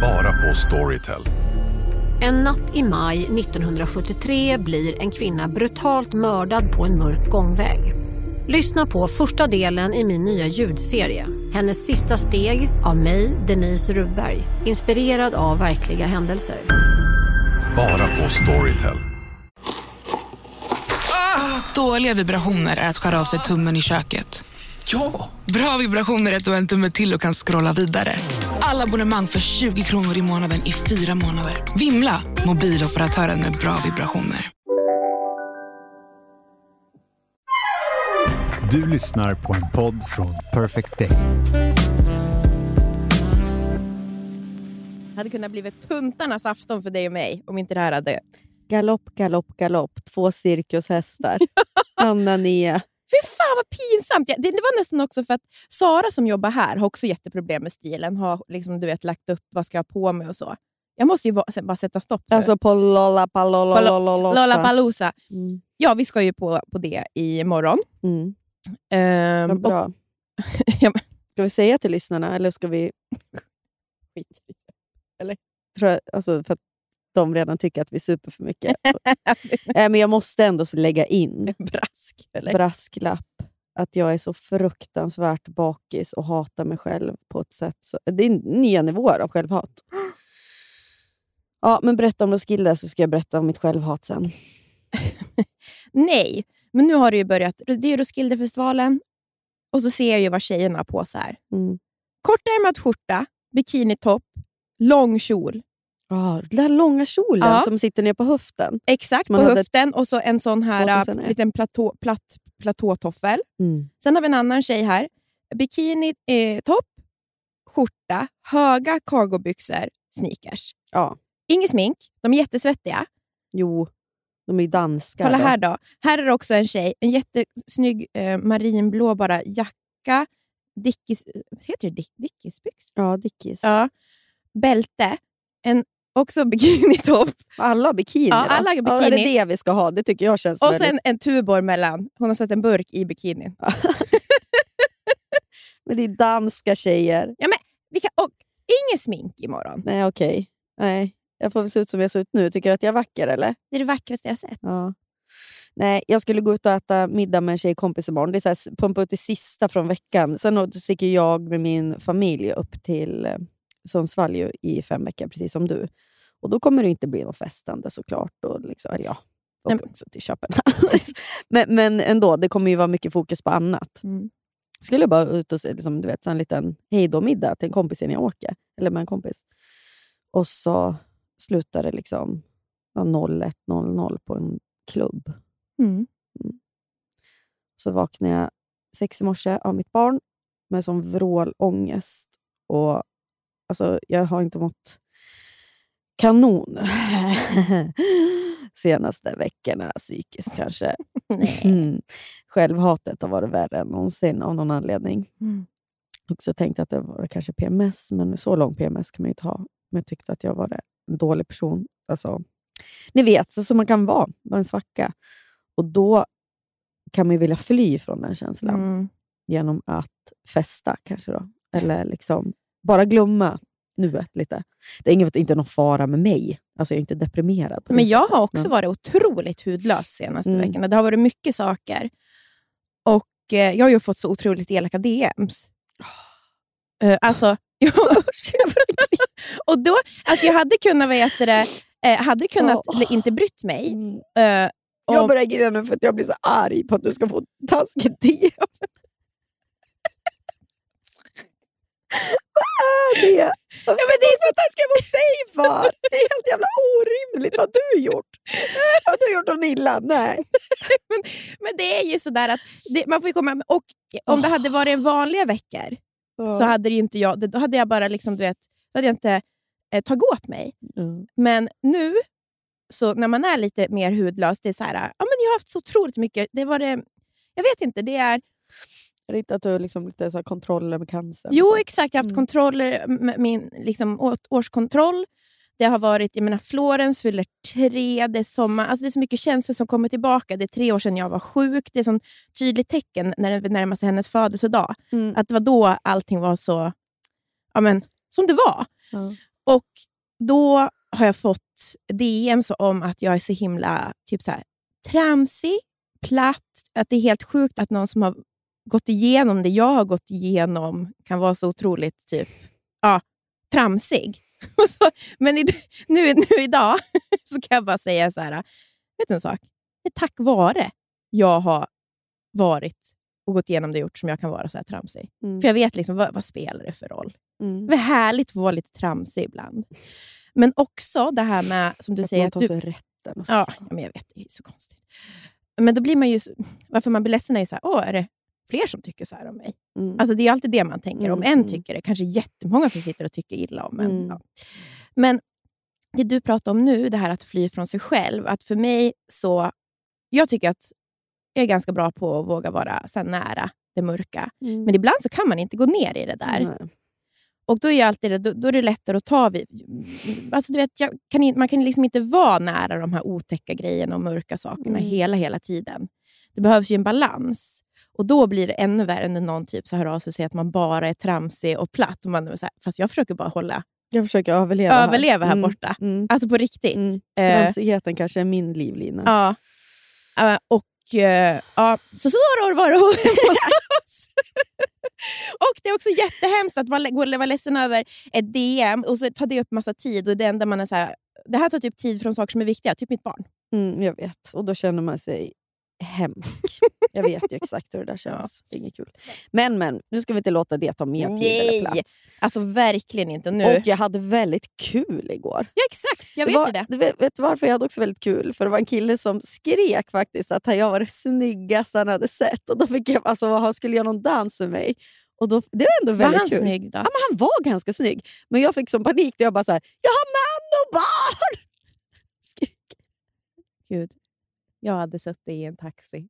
Bara på Storytel. En natt i maj 1973 blir en kvinna brutalt mördad på en mörk gångväg. Lyssna på första delen i min nya ljudserie. Hennes sista steg av mig, Denise Rubberg. Inspirerad av verkliga händelser. Bara på Storytel. Dåliga vibrationer är att skära av sig tummen i köket. Ja! Bra vibrationer är att du har en tumme till och kan scrolla vidare. Alla abonnemang för 20 kronor i månaden i fyra månader. Vimla! Mobiloperatören med bra vibrationer. Du lyssnar på en podd från Perfect Day. hade kunnat bli tuntarnas afton för dig och mig om inte det här hade... Galopp, galopp, galopp. Två cirkushästar. Anna Nia. Fy fan vad pinsamt! Det, var nästan också för att Sara som jobbar här har också jätteproblem med stilen. Har liksom, du vet, lagt upp vad ska jag ha på mig och så. Jag måste ju bara sätta stopp nu. Alltså på Lollapalooza. Mm. Ja, vi ska ju på, på det imorgon. Mm. Ehm, Vad bra. och- Ja, men- Ska vi säga till lyssnarna eller ska vi... Skit i Tror jag, alltså för de redan tycker att vi super för mycket. äh, men jag måste ändå lägga in. Brask. Eller? brasklapp att jag är så fruktansvärt bakis och hatar mig själv på ett sätt. Så, det är nya nivåer av självhat. Ja, men berätta om Roskilde så ska jag berätta om mitt självhat sen. Nej, men nu har det ju börjat. Det är Roskildefestivalen och så ser jag ju vad tjejerna har på sig. Mm. Kortärmad skjorta, bikinitopp, lång kjol. Ah, den där långa kjolen Ja. som sitter ner på höften. Exakt, på höften och så en sån här 2001. äh, liten platå, platt, platåtoffel. Mm. Sen har vi en annan tjej här. Bikini, eh, topp, skjorta, höga cargobyxor, sneakers. Ja. Inget smink, de är jättesvettiga. Jo, de är ju danskar. Kolla då. här då. Här är det också en tjej, en jättesnygg eh, marinblå bara jacka, Dickies, heter det Dick, Dickiesbyxor? Ja, Dickies. Ja. Bälte, en också bikinitopp Alla bikini. Ja, alla har Ja, är det bikini. det vi ska ha? Det tycker jag känns och väldigt... sen en tubor mellan. Hon har satt en burk i bikinin. Men det är danska tjejer. Vi kan, och inget smink imorgon. Nej, okej. Nej, jag får väl se ut som jag ser ut nu. Tycker du att jag är vacker, eller? Det är det vackraste jag sett. Ja. Nej, jag skulle gå ut och äta middag med en tjejkompis imorgon. Det är så här, pumpa ut det sista från veckan. Sen sticker jag med min familj upp till eh, Sundsvall i fem veckor, precis som du. Och då kommer det inte bli något festande såklart. Och liksom, eller ja, och Nej, också till Köpenhamn. men, men ändå, det kommer ju vara mycket fokus på annat. Mm. Skulle jag bara ut och se liksom, du vet, en liten hejdå-middag till en kompis innan jag åker. Eller med en kompis. Och så slutar det liksom ja, 01.00 på en klubb. Mm. Så vaknade jag sex i morse av mitt barn med sån vrålångest. Och, alltså, jag har inte mått kanon senaste veckorna, psykiskt kanske. Mm. Självhatet har varit värre än någonsin av någon anledning. Mm. Och så tänkte att det var kanske PMS, men så lång PMS kan man ju inte ha. Men jag tyckte att jag var en dålig person. Alltså, ni vet, så som man kan vara, vara en svacka. Och då kan man ju vilja fly från den känslan Mm. genom att festa kanske. då. Eller liksom bara glömma nuet lite. Det är inget, inte någon fara med mig. Alltså jag är inte deprimerad. Men jag har också men- varit otroligt hudlös senaste Mm. veckorna. Det har varit mycket saker. Och eh, Jag har ju fått så otroligt elaka DMs. Uh, alltså, jag, och då, alltså jag hade kunnat, heter det, eh, hade kunnat Åh. inte brytt mig. Mm. eh, Jag börjar grina nu för att jag blir så arg på att du ska få taskigt DM. Vad är det? Varför ja, men det är så taskigt mot dig för? Det är helt jävla orimligt. Vad har du gjort? Har du gjort något illa? Nej. Men det är ju sådär att det, man får komma... Och om det hade varit en vanliga veckor så hade det inte jag... Då hade jag bara liksom, du vet, då hade jag inte eh, tagit åt mig. Mm. Men nu, så när man är lite mer hudlös, det är så här, ja, men jag har haft så otroligt mycket... Det var det, jag vet inte, det är... Det inte att du har liksom lite så kontroller med cancer? Jo, exakt. Jag har haft Mm. kontroller, min liksom, årskontroll. Det har varit, jag menar, Florens fyller tre, det är sommar. Alltså, det är så mycket känslor som kommer tillbaka. Det är tre år sedan jag var sjuk. Det är ett tydligt tecken när det närmar sig hennes födelsedag. Mm. Att det var då allting var så ja, men, som det var. Ja. Och då har jag fått DMs om att jag är så himla typ så här, tramsig, platt. Att det är helt sjukt att någon som har gått igenom det jag har gått igenom kan vara så otroligt typ, ja, tramsig. Så, men i, nu, nu idag så kan jag bara säga så här, vet du en sak? Det är tack vare jag har varit och gått igenom det och gjort som jag kan vara så här tramsig. Mm. För jag vet liksom, vad, vad spelar det för roll? Mm. Det är härligt att vara lite tramsig ibland. Men också det här med, som du Att säger, man att tar du, sig rätten. Och så. Ja, men jag vet. Det är så konstigt. Men då blir man ju... Varför man blir ledsen är ju så här, åh, är det fler som tycker så här om mig? Mm. Alltså, det är alltid det man tänker. Om Mm, en mm. tycker det, kanske jättemånga som sitter och tycker illa om en. Mm. Ja. Men det du pratar om nu, det här att fly från sig själv. Att för mig så... Jag tycker att jag är ganska bra på att våga vara så nära det mörka. Mm. Men ibland så kan man inte gå ner i det där. Nej. Och då är, alltid, då, då är det lättare att ta vid. Alltså du vet, jag kan man kan liksom inte vara nära de här otäcka grejerna och mörka sakerna Mm. hela, hela tiden. Det behövs ju en balans. Och då blir det ännu värre när någon typ så hör av sig och säger att man bara är tramsig och platt. Och man är så här, fast jag försöker bara hålla, Jag försöker överleva här. överleva här Mm. borta. Mm. Alltså på riktigt. Mm. Eh, Tramsigheten kanske är min livlina. ja. Eh, och eh, ja, så så har det varit hos. Och det är också jättehemskt att vara ledsen över ett DM och så tar det upp massa tid. Och det enda man är så här, det här tar typ tid från saker som är viktiga, typ mitt barn. Mm, jag vet. Och då känner man sig hemsk. Jag vet ju exakt hur det där känns. Det är inget kul. Men, men, nu ska vi inte låta det ta mer tid eller plats. Alltså verkligen inte. Nu, Och jag hade väldigt kul igår. ja exakt, jag Det vet var, ju det. Vet, vet varför jag hade också väldigt kul? För det var en kille som skrek faktiskt att jag var det snyggaste han hade sett. Och då fick jag, alltså, han skulle göra någon dans med mig. Och då, det var ändå Var väldigt han kul. snygg då? Ja, men han var ganska snygg. Men jag fick som panik och jag bara så här, jag har man och barn! Gud, jag hade suttit i en taxi.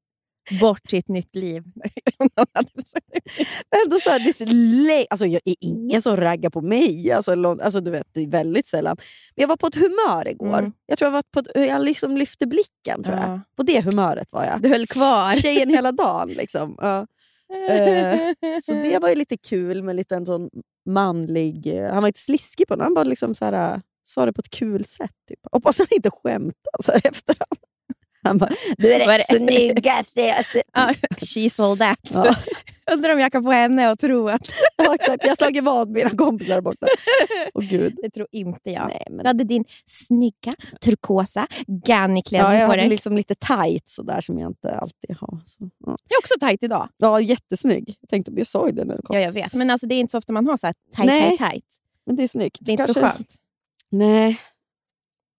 Bort till ett nytt liv. Suttit- Ändå så här, det alltså, jag är ingen som raggar på mig. Alltså, alltså, du vet, det är väldigt sällan. Men jag var på ett humör igår. Mm. Jag tror jag, var på ett, jag liksom lyfte blicken. Tror jag. Ja. På det humöret var jag. Du höll kvar. Tjejen hela dagen. Liksom. Ja. Eh, Så det var ju lite kul med lite en sån manlig... eh, Han var inte sliskig på det. Han bara liksom så här, sa det på ett kul sätt. Typ. Hoppas han inte skämtade så här efterhand. Han bara, du är det snyggaste jag sett. Ja, She's all that. Ja. Undrar om jag kan få henne att tro att... Ja, exakt. Jag har slagit vad med mina kompisar där borta. Åh gud. Det tror inte jag. Nej, men... Du hade din snygga turkosa Ja, Ganni-klänning jag på dig. liksom lite tight sådär som jag inte alltid har. Så, ja. Jag är också tajt idag. ja, jättesnygg. Jag tänkte, jag ju det när du kom. Ja, jag vet. Men alltså, det är inte så ofta man har så här Nej. tajt, tajt. Men det är snyggt. Det är inte så Kanske- skönt. Nej.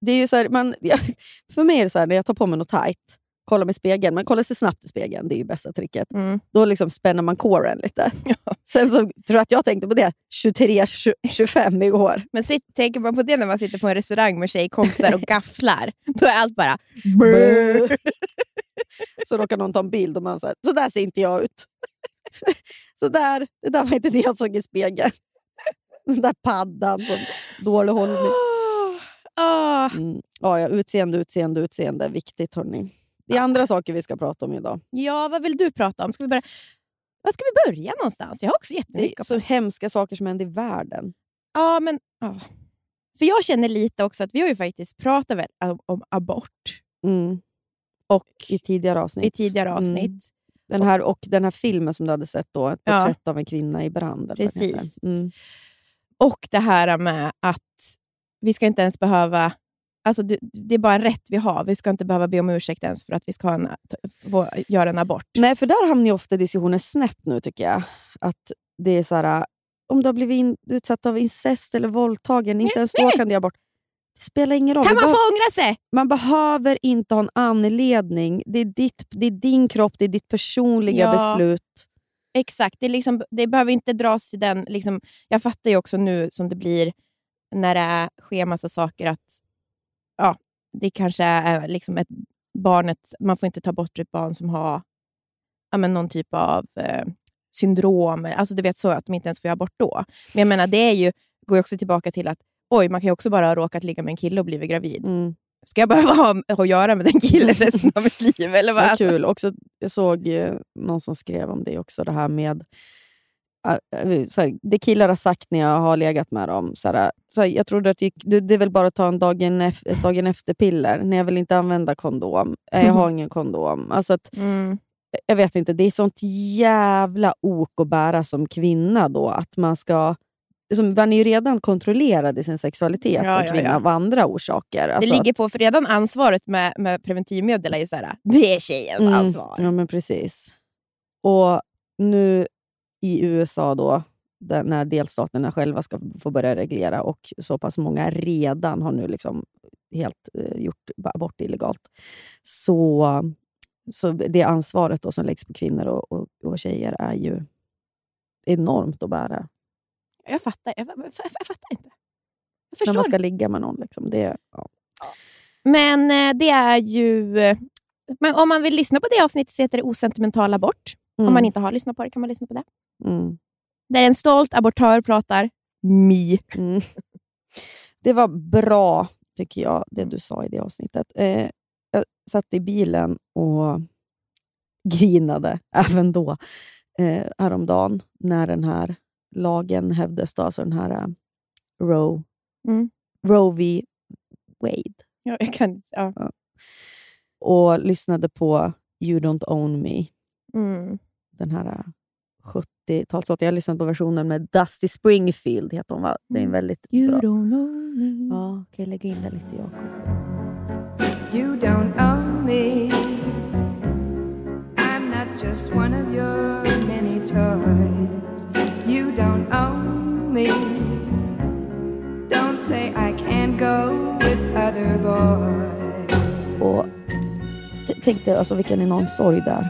Det är ju så här, man, ja, för mig är det så här, när jag tar på mig något tight, kollar mig i spegeln, man kollar sig snabbt i spegeln, det är ju bästa tricket. Mm. Då liksom spänner man coren lite. Sen så tror jag att jag tänkte på det 23-25 igår. Men sitt, tänker man på det när man sitter på en restaurang med tjejkompisar och gafflar, då är allt bara... så råkar någon ta en bild och man säger så där ser inte jag ut. så där, det där var inte det jag såg i spegeln. Den där paddan som dålig hållning. Ah. Mm. Ja, ja, utseende, utseende, utseende. Viktigt hörni. Det är andra saker vi ska prata om idag. Ja, vad vill du prata om? Ska vi börja... Var ska vi börja någonstans? Jag har också Det är jättemycket. så hemska saker som händer i världen. Ja, men... ja. För jag känner lite också att vi har ju faktiskt pratat väl om, om abort Mm. och I tidigare avsnitt. i tidigare avsnitt. Mm. Den här, och den här filmen som du hade sett då, Ett Ja. porträtt av en kvinna i brand. Precis. Mm. Och det här med att vi ska inte ens behöva... Alltså det, det är bara en rätt vi har. Vi ska inte behöva be om ursäkt ens för att vi ska en, få göra en abort. Nej, för där hamnar ju ofta diskussionen snett nu tycker jag. Att det är så här, om du har blivit in, utsatt av incest eller våldtagen, inte ens då kan du göra abort. Det spelar ingen roll. Kan man få ångra sig? man behöver inte ha en anledning. Det är, ditt, det är din kropp, det är ditt personliga Ja. beslut. Exakt. Det, liksom, det behöver inte dras i den... Liksom, jag fattar ju också nu som det blir när det är, sker massa saker att ja, det kanske är liksom ett barnet... Man får inte ta bort ett barn som har ja, men någon typ av eh, syndrom. Alltså du vet så att de inte ens får göra abort då. Men jag menar, det är ju, går ju också tillbaka till att oj, man kan ju också bara ha råkat ligga med en kille och blivit gravid. Mm. Ska jag behöva ha ha att göra med den killen resten av mitt liv? Eller vad? Vad Alltså, kul. Också, jag såg någon som skrev om det också, det här med här, det killar har sagt när jag har legat med dem. Så här, så här, jag trodde att det, gick, det, det är väl bara att ta en dagen, ett dagen efter-piller. Nej, jag vill inte använda kondom. Nej, jag har ingen kondom. Alltså att, Mm. jag vet inte, det är sånt jävla ok att bära som kvinna då. Att man ska... Som, man är ju redan kontrollerad i sin sexualitet Ja, som ja, kvinna ja. av andra orsaker. Det Alltså ligger att- på, för redan ansvaret med, med preventivmedel är ju såhär, det är tjejens Mm, ansvar. Ja, men precis. Och nu i USA då, där, när delstaterna själva ska få börja reglera och så pass många redan har nu liksom helt eh, gjort abort illegalt. Så, så det ansvaret då som läggs på kvinnor och, och, och tjejer är ju enormt att bära. Jag fattar, jag, jag, jag, fattar inte. Jag När förstår man ska ligga med någon. Liksom. Det, ja. Men eh, det är ju... eh, Men om man vill lyssna på det avsnittet så heter det Osentimental abort. Mm, Om man inte har lyssnat på det kan man lyssna på det. mm. Där en stolt abortör pratar mi. Mm. Det var bra, tycker jag, det du sa i det avsnittet. Eh, jag satt i bilen och grinade även då eh, häromdagen när den här lagen hävdes. Då, alltså den här eh, Roe, Mm. Roe v. Wade. Ja, jag kan, ja. Och lyssnade på You Don't Own Me. Mm. Den här eh, 70-talslåten. Jag lyssnade på versionen med Dusty Springfield. Heter hon, va? Det är en väldigt You bra. don't know me. Ja, kan jag lägga in den lite, Jakob? You don't own me. I'm not just one of your many toys. You don't own me. Don't say I can't go with other boys. Och t- tänk dig alltså, vilken enorm sorg där.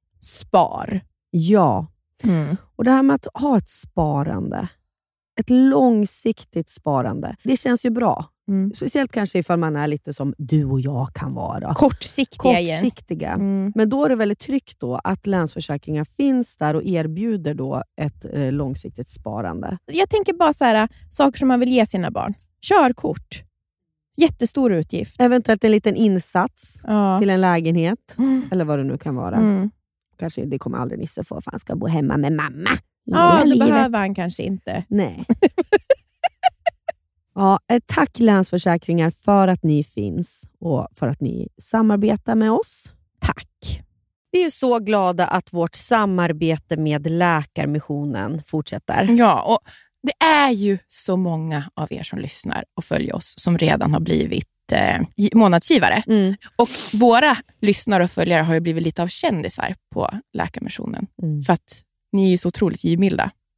spar. Ja, och det här med att ha ett sparande, ett långsiktigt sparande, det känns ju bra. Mm. Speciellt kanske ifall man är lite som du och jag kan vara. Kortsiktiga. Kortsiktiga. Mm. Men då är det väldigt tryggt då att Länsförsäkringar finns där och erbjuder då ett eh, långsiktigt sparande. Jag tänker bara så här, saker som man vill ge sina barn. Körkort. Jättestor utgift. Eventuellt en liten insats Ja. till en lägenhet, Mm. eller vad det nu kan vara. Kanske, det kommer aldrig Nisse få, för han ska bo hemma med mamma. Ja, det livet. behöver han kanske inte. Nej. ja, tack Länsförsäkringar för att ni finns och för att ni samarbetar med oss. Tack. Vi är så glada att vårt samarbete med Läkarmissionen fortsätter. Ja, och det är ju så många av er som lyssnar och följer oss som redan har blivit eh, gi- månadsgivare. Mm. Och våra lyssnare och följare har ju blivit lite av kändisar på Läkarmissionen. Mm. För att ni är ju så otroligt givmilda.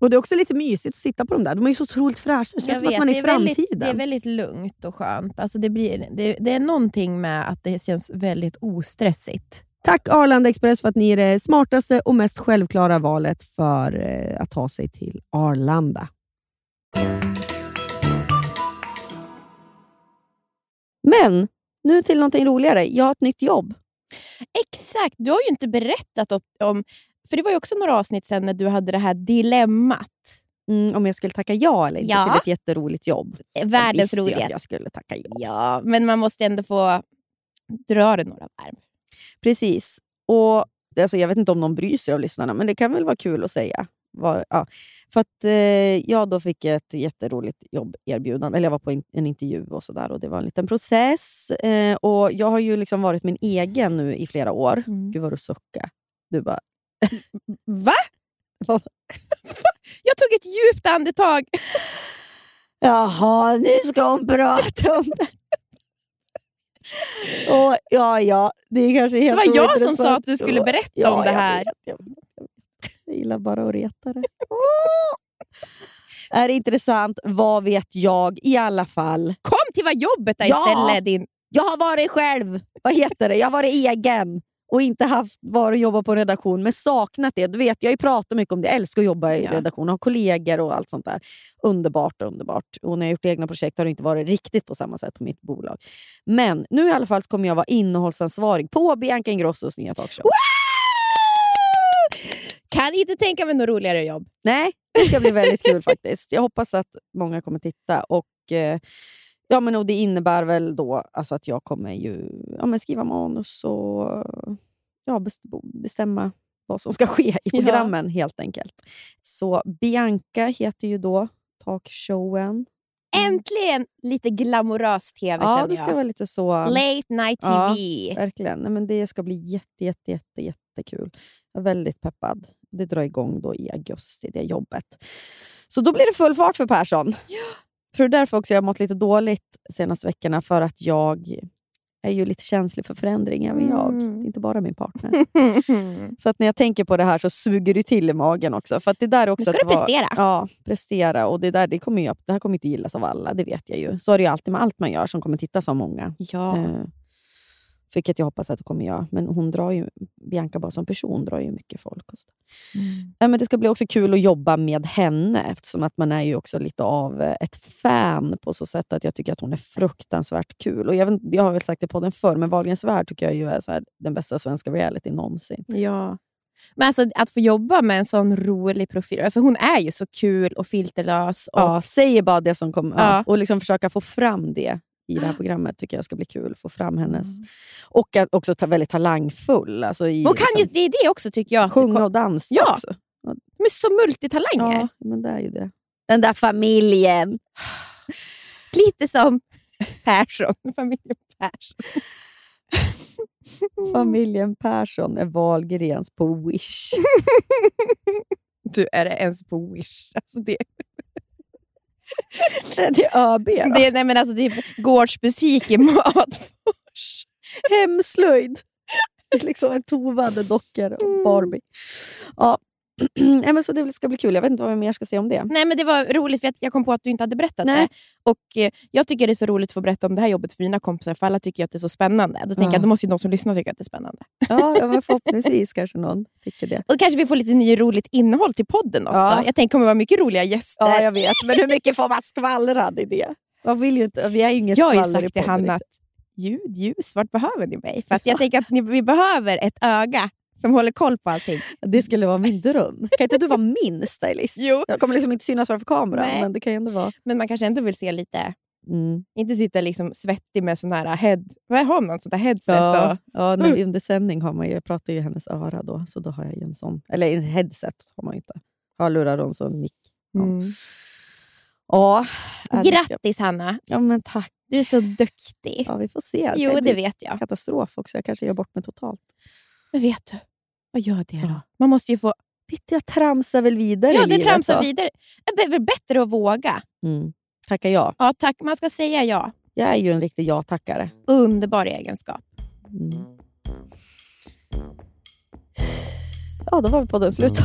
Och Det är också lite mysigt att sitta på dem där. De är så otroligt fräscha. Det känns som att man är i är, väldigt, framtiden. det är väldigt lugnt och skönt. Alltså det, blir, det, det är någonting med att det känns väldigt ostressigt. Tack Arlanda Express för att ni är det smartaste och mest självklara valet för eh, att ta sig till Arlanda. Men nu till någonting roligare. Jag har ett nytt jobb. Exakt! Du har ju inte berättat om... om för det var ju också några avsnitt sen när du hade det här dilemmat. Mm, om jag skulle tacka ja eller inte Ja. till ett jätteroligt jobb. Världens jag visste ju att roligaste. jag skulle tacka ja. Ja, men man måste ändå få dra det några varv. Precis. Och, alltså, jag vet inte om någon bryr sig av lyssnarna, men det kan väl vara kul att säga. Var, ja. För att eh, jag då fick ett jätteroligt jobberbjudande. Eller jag var på en, en intervju och sådär och det var en liten process. Eh, och Jag har ju liksom varit min egen nu i flera år. Mm. Gud vad du suckar. Du bara... Va? Vad- Jag tog ett djupt andetag. Jaha, nu ska hon prata om det. och, ja, ja, det är kanske Det helt var jag som sa att du skulle berätta Ja, om det här. jag, vet, jag, vet. jag gillar bara att reta det. är det intressant? Vad vet jag? I alla fall. Kom till vad jobbet är Ja. istället. Din... Jag har varit själv. Vad heter det? Jag har varit egen och inte haft varit och jobbat på en redaktion, men saknat det. Du vet, jag har ju pratat mycket om det. Jag älskar att jobba i Ja. redaktion, ha kollegor och allt sånt där. Underbart, underbart. Och när jag gjort egna projekt har det inte varit riktigt på samma sätt på mitt bolag. Men nu i alla fall kommer jag vara innehållsansvarig på Bianca Ingrossos nya talkshow. Kan inte tänka mig något roligare jobb. Nej, det ska bli väldigt kul faktiskt. Jag hoppas att många kommer titta. Och, eh, ja, men, och Det innebär väl då alltså att jag kommer ju ja, men skriva manus och ja, best- bestämma vad som ska ske i Ja. programmen helt enkelt. Så Bianca heter ju då talkshowen. Äntligen lite glamorös tv Ja, känner det ska jag. vara lite så. Late night Ja. TV. Verkligen. Nej, men det ska bli jätte, jätte, jätte, jättekul. Jag är väldigt peppad. Det drar igång då i augusti, det jobbet. Så då blir det full fart för Persson. För det är därför också jag har mått lite dåligt de senaste veckorna. För att jag är ju lite känslig för förändring, även jag. Det är inte bara min partner. Så att när jag tänker på det här så suger det till i magen också. För att det där är också Nu ska du prestera. Ja, prestera. Och det, där, det, kommer ju, det här kommer inte gillas av alla, det vet jag ju. Så är det ju alltid med allt man gör som kommer tittas av många. Ja. Eh, vilket jag hoppas att det kommer göra. Men hon drar ju, Bianca bara som person drar ju mycket folk. Och så. Mm. Men det ska bli också kul att jobba med henne eftersom att man är ju också lite av eh, ett fan på så sätt att jag tycker att hon är fruktansvärt kul. Och jag, vet, jag har väl sagt det på den förr, men Wahlgrens värld tycker jag ju är så här, den bästa svenska reality någonsin. Ja. Men alltså, att få jobba med en sån rolig profil. Alltså, hon är ju så kul och filterlös. Och, Ja, säger bara det som kommer. Ja. Ja. Och liksom försöka få fram det i det här programmet tycker jag ska bli kul. Få fram hennes... Och att också ta, väldigt talangfull. Alltså i, Hon kan liksom, det är det också tycker jag. sjunga och dansa Ja. också. De är så multitalanger. Ja, men det är ju det. Den där familjen. Lite som Persson. Familjen Persson. Familjen Persson är Wahlgrens på Wish. Du, är det ens på Wish? Alltså det, det är ÖB då. det, är- nej, men alltså, är gårdsmusik i Matfors. Hemslöjd. Liksom en tovade dockor och Barbie. Ja. Nej, men så det ska bli kul. Jag vet inte vad jag mer ska säga om det. Nej, men Det var roligt för att jag kom på att du inte hade berättat Nej. det. Och eh, Jag tycker det är så roligt att få berätta om det här jobbet för mina kompisar, för alla tycker att det är så spännande. Då tänker Ja. jag, då måste ju de som lyssnar tycka att det är spännande. Ja, ja förhoppningsvis kanske någon tycker det. Och kanske vi får lite ny roligt innehåll till podden också. Ja. Jag tänker det kommer vara mycket roliga gäster. Ja, jag vet. Men hur mycket får man skvallra? Det är det. Man vill ju inte, vi ju ingen jag har ju i sagt till Hanna att ljud, ljus, vart behöver ni mig? För att jag tänker att ni, vi behöver ett öga som håller koll på allting. Det skulle vara min dröm. Kan inte du vara min stylist? Jo. Jag kommer liksom inte synas framför kameran, Nej. men det kan ju ändå vara... Men man kanske ändå vill se lite, Mm. inte sitta liksom svettig med sån här head, vad har man, sånt där headset? Ja, Och, ja när, under sändning har man ju, jag pratar ju i hennes öra då, så då har jag ju en sån. Eller en headset har man ju inte. Hörlurar och en sån mick. Ja. mm. Ja, äh, det Grattis Hanna, Ja, men tack. du är så duktig. Ja, vi får se. kan jo, det vet jag. Katastrof också. Jag kanske gör bort mig totalt. Men vet du, vad gör det då? Man måste ju få... Jag tramsar väl vidare Ja, det livet tramsar då. vidare. Det är väl bättre att våga. Mm. Tackar jag. Ja, tack. Man ska säga ja. Jag är ju en riktig ja-tackare. Underbar egenskap. Mm. Ja, då var vi på den slut.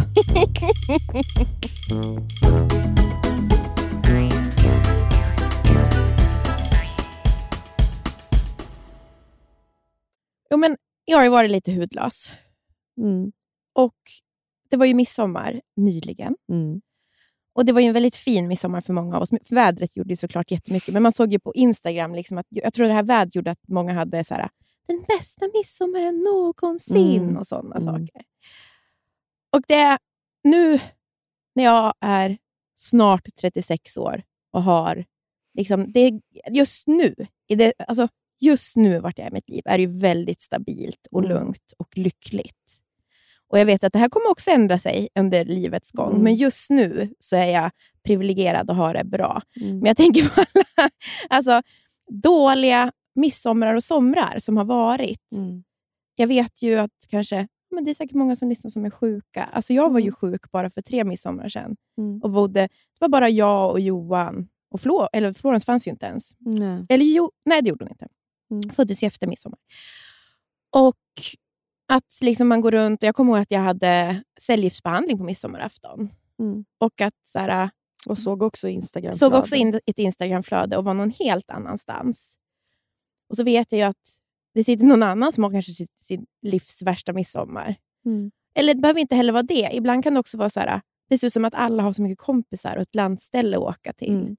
Jo, men jag har ju varit lite hudlös. Mm. Och det var ju midsommar nyligen. Mm. Och Det var ju en väldigt fin midsommar för många av oss. Vädret gjorde ju såklart jättemycket, men man såg ju på Instagram liksom att jag tror det här vädret gjorde att många hade så här, den bästa midsommaren någonsin Mm. och sådana Mm. saker. Och det nu när jag är snart 36 år och har... Liksom, det just nu, i det, alltså just nu vart jag är i mitt liv, är det ju väldigt stabilt och Mm. lugnt och lyckligt. Och Jag vet att det här kommer också ändra sig under livets gång, Mm. men just nu så är jag privilegierad och har det bra. Mm. Men jag tänker på alla alltså, dåliga midsomrar och somrar som har varit. Mm. Jag vet ju att kanske, men det är säkert många som lyssnar som är sjuka. Alltså jag var ju Mm. sjuk bara för tre midsommar sedan. Mm. Och bodde, det var bara jag och Johan. Och Flor, eller Florens fanns ju inte ens. Nej. Eller jo, nej, det gjorde hon inte. Mm. Föddes ju efter midsommar. Och att liksom man går runt, och jag kommer ihåg att jag hade cellgiftsbehandling på midsommarafton. Mm. Och att så här, Och såg också Instagram. såg också in ett Instagramflöde och var någon helt annanstans. Och så vet jag ju att det sitter någon annan som har kanske sitt, sin livs värsta midsommar. Mm. Eller det behöver inte heller vara det. Ibland kan det också vara så här, det ser ut som att alla har så mycket kompisar och ett landställe att åka till. Mm.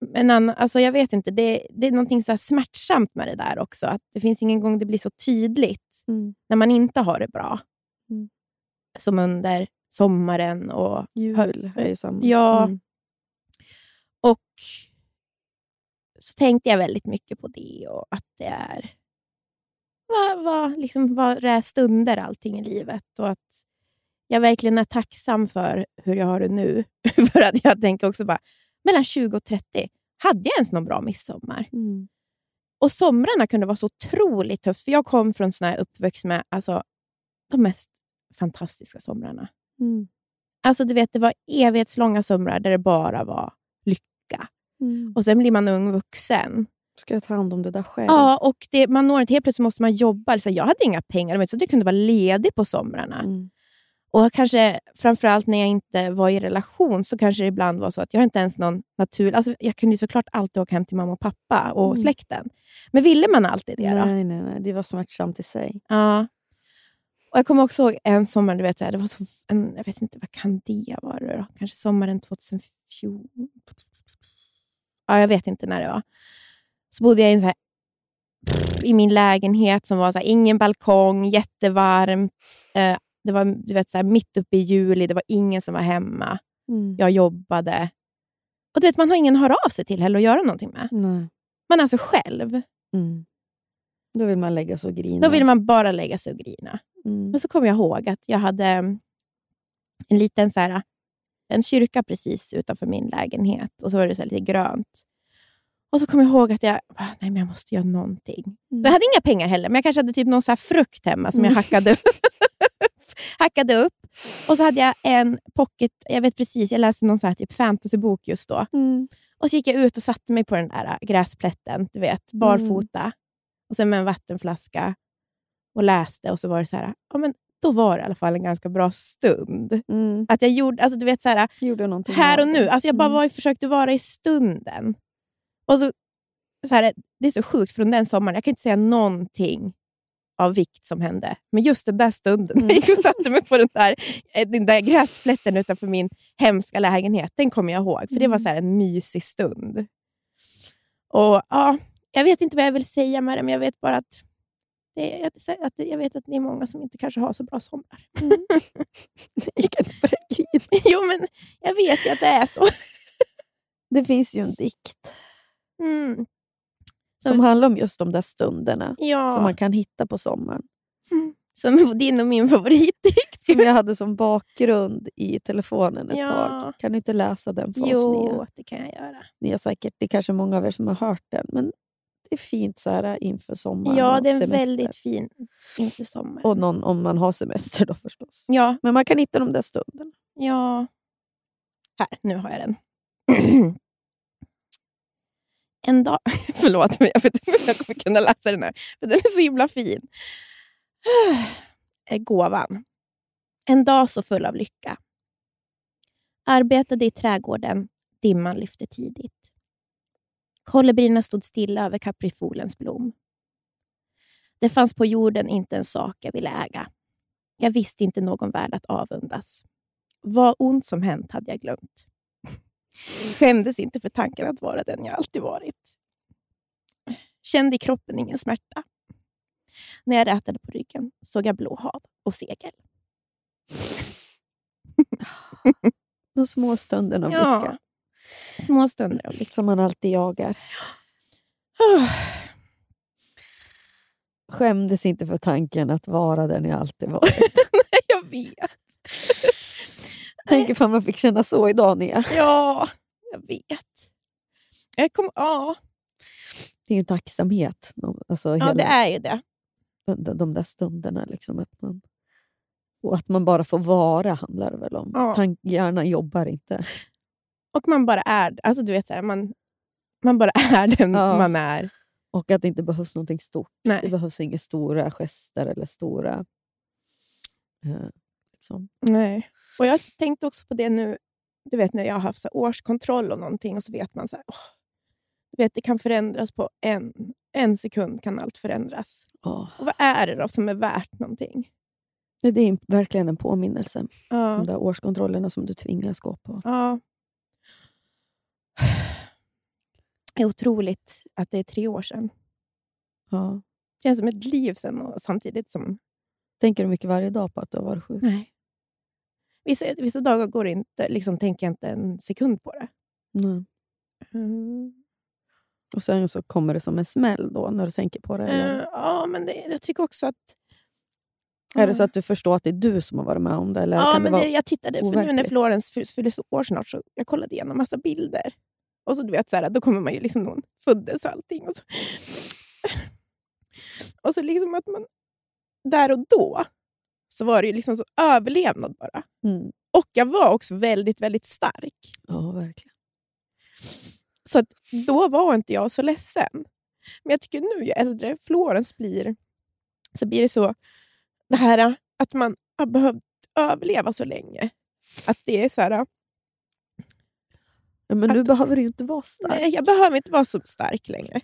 Men ann- alltså, jag vet inte, det, det är något så smärtsamt med det där också. Att Det finns ingen gång det blir så tydligt Mm. när man inte har det bra. Mm. Som under sommaren och Jul är ju samma. Ja. Mm. Och så tänkte jag väldigt mycket på det och att det är vad, vad, liksom, vad det är stunder allting i livet. Och att jag verkligen är tacksam för hur jag har det nu. för att jag tänker också bara, mellan 20 och 30, hade jag ens någon bra midsommar? Mm. Och somrarna kunde vara så otroligt tufft. För jag kom från sån här uppväxt med alltså, de mest fantastiska somrarna. Mm. Alltså du vet, Det var evighetslånga somrar där det bara var lycka. Mm. Och sen blir man ung vuxen. Ska jag ta hand om det där själv? Ja, och det, man når inte, helt plötsligt måste man jobba. Så jag hade inga pengar, så jag kunde vara ledig på somrarna. Mm. Och kanske framförallt när jag inte var i relation så kanske det ibland var så att jag inte ens någon natur... Alltså jag kunde ju såklart alltid åka hem till mamma och pappa och Mm. släkten. Men ville man alltid det då? Nej, nej, nej. Det var smärtsamt i sig. Ja. Och jag kommer också ihåg en sommar, du vet, det var så, en, jag vet inte, vad kan det vara då? Kanske sommaren 2014? Ja, jag vet inte när det var. Så bodde jag i, en så här, i min lägenhet som var så här, ingen balkong, jättevarmt. Eh, det var du vet, så här, mitt uppe i juli, det var ingen som var hemma. Mm. Jag jobbade. Och du vet, Man har ingen att höra av sig till heller och göra någonting med. Nej. Man är alltså själv. Mm. Då vill man lägga sig och grina. Då vill man bara lägga sig och grina. Mm. Men så kom jag ihåg att jag hade mm, en liten så här, en kyrka precis utanför min lägenhet och så var det så lite grönt. Och så kom jag ihåg att jag, nej, men jag måste göra någonting. Mm. Jag hade inga pengar heller, men jag kanske hade typ någon så här frukt hemma som jag Mm. hackade, hackade upp. Och så hade jag en pocket, jag vet precis, jag läste någon så här typ fantasybok just då. Mm. Och så gick jag ut och satte mig på den där äh, gräsplätten, du vet, barfota. Och sen med en vattenflaska och läste. Och så var det så här, ja, men då var det i alla fall en ganska bra stund. Mm. Att jag gjorde, alltså du vet så här, Gjorde här och nu. Alltså jag bara Mm. var, försökte vara i stunden. Och så, så här, det är så sjukt från den sommaren. Jag kan inte säga någonting av vikt som hände. Men just den där stunden, Mm. när jag gick och satte mig på den där, eh, den där gräsplätten utanför min hemska lägenhet, den kommer jag ihåg. För det var Mm. så en mysig stund. Och ja, jag vet inte vad jag vill säga med det, men jag vet bara att, det att, jag vet att det är många som inte kanske har så bra sommar. Jag kan inte börja grina. jo, men jag vet ju att det är så. Det finns ju en dikt Mm. Som handlar om just de där stunderna Ja, som man kan hitta på sommaren. som din och min favoritdikt. Som jag hade som bakgrund i telefonen ett Ja. tag. Kan du inte läsa den för oss, Jo, det kan jag göra. Ni är säkert, det är kanske många av er som har hört den, men det är fint så här inför sommaren Ja, det är en väldigt fin inför sommaren. Och någon, om man har semester då förstås. Ja, Men man kan hitta de där stunderna. ja. Här, nu har jag den. en dag... Förlåt, men jag vet inte om jag kommer kunna läsa den här. För den är så himla fin. Eh, gåvan. En dag så full av lycka. Arbetade i trädgården. Dimman lyfte tidigt. Kolibrierna stod stilla över kaprifolens blom. Det fanns på jorden inte en sak jag ville äga. Jag visste inte någon värld att avundas. Vad ont som hänt hade jag glömt. Skämdes inte för tanken att vara den jag alltid varit. Kände i kroppen ingen smärta. När jag rätade på ryggen såg jag blå hav och segel. De små stunderna av Ja. lycka Små stunder av lycka. som man alltid jagar. Skämdes inte för tanken att vara den jag alltid varit. jag vet. Tänk ifall man fick känna så idag, Nia. Ja, jag vet. Jag kom, ja, Det är ju en tacksamhet. Alltså, ja, hela det är ju det. de, de där stunderna. Liksom, att man, och att man bara får vara handlar det väl om. Ja. Tank, hjärnan jobbar inte. Och man bara är alltså du vet så här, man, man bara är den Ja. man är. Och att det inte behövs någonting stort. Nej. Det behövs inga stora gester eller stora... Eh, liksom. Nej. Och jag tänkte också på det nu, du vet när jag har haft så årskontroll och någonting och så vet man så här, åh, du vet, det kan förändras på en, en sekund kan allt förändras. Ja. Och vad är det då som är värt någonting? Det är verkligen en påminnelse. Ja. De där årskontrollerna som du tvingas gå på. ja. Det är otroligt att det är tre år sedan. Ja. Det känns som ett liv sedan och samtidigt som... Tänker du mycket varje dag på att du har varit sjuk? Nej. Vissa, vissa dagar går inte, liksom, tänker jag inte en sekund på det. Nej. Mm. Och sen så kommer det som en smäll då när du tänker på det? Eller? Eh, ja, men det, jag tycker också att... Är det så att du förstår att det är du som har varit med om det? Eller Ja, men det det, jag tittade, för nu när overkligt? Florens fy- fyller så år snart, så jag kollade igenom massa bilder. Och så du vet, så här, då kommer man ju liksom, någon föddes och allting. Och så, och så liksom att man, där och då, så var det ju liksom så överlevnad bara. Mm. Och jag var också väldigt, väldigt stark. Ja, verkligen. Så att då var inte jag så ledsen. Men jag tycker nu, ju äldre Florens blir, så blir det så, det här att man har behövt överleva så länge. Att det är så här, Ja, men nu behöver du ju inte vara stark. nej, jag behöver inte vara så stark längre.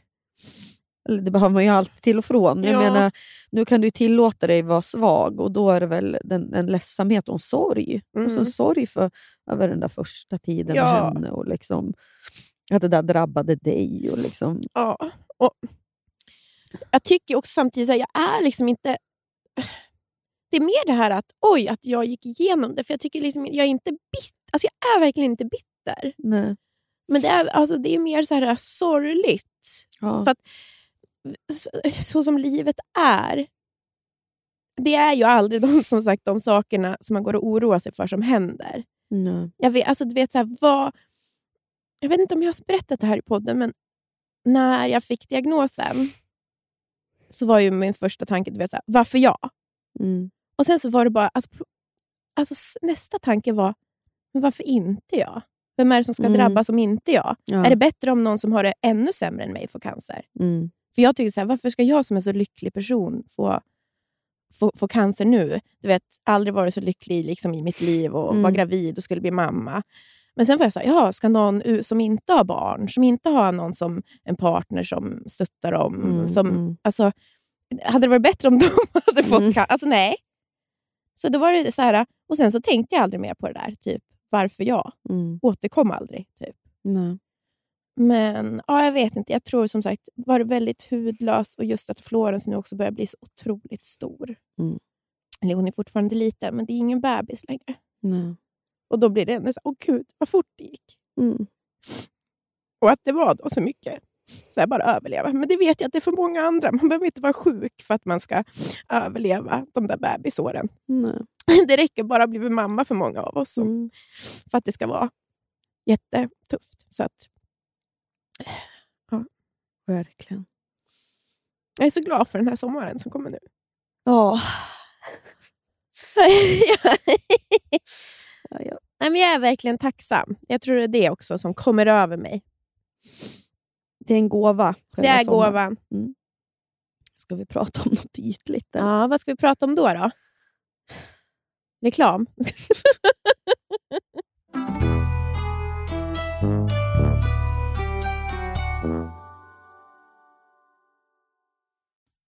Eller det behöver man ju alltid till och från. Men Jag Ja. menar, nu kan du tillåta dig vara svag och då är det väl den, en ledsamhet och en sorg. Och så Mm. sorg för, över den där första tiden Ja. med henne och liksom, att det där drabbade dig. Och liksom, Ja. Och jag tycker också samtidigt att jag är liksom inte... Det är mer det här att oj, att jag gick igenom det. För Jag tycker liksom, jag är inte bitter. Alltså jag är verkligen inte bitter. nej. Men det är, alltså, det är mer så här sorgligt. Ja. För att så, så som livet är, det är ju aldrig de, som sagt, de sakerna som man går och oroar sig för som händer. nej. Jag vet, alltså, du vet, så här, vad, jag vet inte om jag har berättat det här i podden, men när jag fick diagnosen så var ju min första tanke, du vet, så här, varför jag? Mm. Och sen så var det bara, alltså, alltså, nästa tanke var, men varför inte jag? Vem är det som ska Mm. drabbas om inte jag? Ja. Är det bättre om någon som har det ännu sämre än mig får cancer? Mm. För jag tycker så här, varför ska jag som är så lycklig person få, få, få cancer nu? Du vet, aldrig varit så lycklig liksom, i mitt liv och Mm. var gravid och skulle bli mamma. Men sen var jag här, ja, ska någon som inte har barn, som inte har någon som en partner som stöttar dem, Mm, som, mm. Alltså, hade det varit bättre om de hade fått Mm. cancer? Alltså nej. Så då var det så här, och sen så tänkte jag aldrig mer på det där. Typ, varför jag? Mm. Återkom aldrig. Typ. Nej. Men ja, jag vet inte. Jag tror som sagt, var väldigt hudlös och just att Florens nu också börjar bli så otroligt stor. Mm. Eller hon är fortfarande liten, men det är ingen bebis längre. Nej. Och då blir det ändå så åh gud, vad fort det gick. Mm. Och att det var då så mycket. Så här, bara överleva. Men det vet jag att det är för många andra. Man behöver inte vara sjuk för att man ska överleva de där bebisåren. Nej. Det räcker bara att bli mamma för många av oss. Mm. För att det ska vara jättetufft. Så att, Verkligen. jag är så glad för den här sommaren som kommer nu. Ja. ja, Ja, ja. Nej, men jag är verkligen tacksam. Jag tror det är det också som kommer över mig. Det är en gåva. Det är sommaren. gåvan. Ska vi prata om något ytligt? eller? Ja, vad ska vi prata om då? då? Reklam?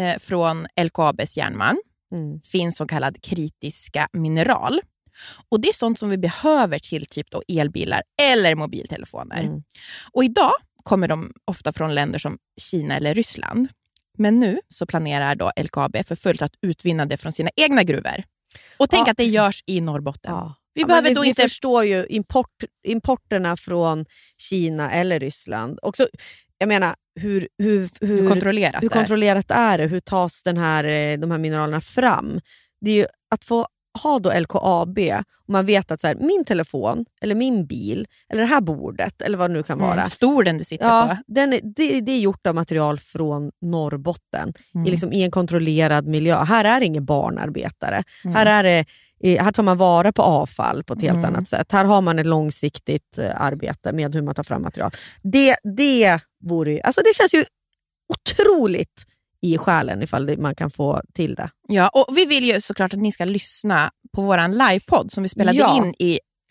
eh, från LKABs järnmalm Mm. finns så kallad kritiska mineral. Och Det är sånt som vi behöver till typ då elbilar eller mobiltelefoner. Mm. Och Idag kommer de ofta från länder som Kina eller Ryssland. Men nu så planerar då LKAB för fullt att utvinna det från sina egna gruvor. Och tänk Ja, att det görs i Norrbotten. Ja. Vi Ja, behöver vi, då vi inte... förstår ju import, importerna från Kina eller Ryssland. Också, jag menar, hur, hur, hur, Hur kontrollerat hur det är. kontrollerat är det? Hur tas den här, eh, de här mineralerna fram? Det är ju att få ha då LKAB och man vet att så här, min telefon, eller min bil, eller det här bordet, eller vad det nu kan vara. Mm, stor den du sitter Ja, på. den det, det är gjort av material från Norrbotten Mm. i, liksom, i en kontrollerad miljö. Här är det ingen barnarbetare. Mm. Här, är det, här tar man vara på avfall på ett helt Mm. annat sätt. Här har man ett långsiktigt eh, arbete med hur man tar fram material. Det, det, vore, alltså det känns ju otroligt i själen ifall man kan få till det. Ja, och vi vill ju såklart att ni ska lyssna på vår livepodd som vi spelade Ja. in i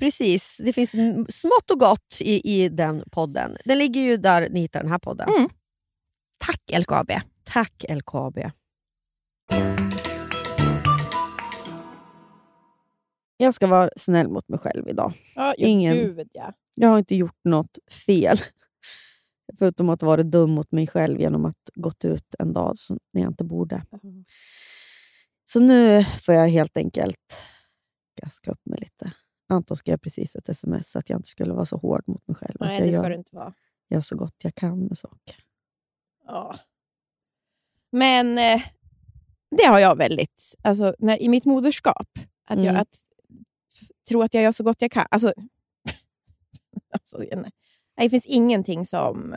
precis. Det finns smått och gott i, i den podden. Den ligger ju där ni hittar den här podden. Mm. Tack LKAB. Tack LKAB. Jag ska vara snäll mot mig själv idag. Ja, Ingen- Gud, ja. Jag har inte gjort något fel. Förutom att vara dum mot mig själv genom att gått ut en dag när jag inte borde. Så nu får jag helt enkelt gaska upp mig lite. Anton skrev precis ett sms att jag inte skulle vara så hård mot mig själv. Nej, att jag det ska gör, du inte vara. gör så gott jag kan med saker. Ja. Men eh, det har jag väldigt, alltså, när, i mitt moderskap, att jag Mm. att, f- tror att jag gör så gott jag kan. Alltså, alltså, jag- nej, det finns ingenting som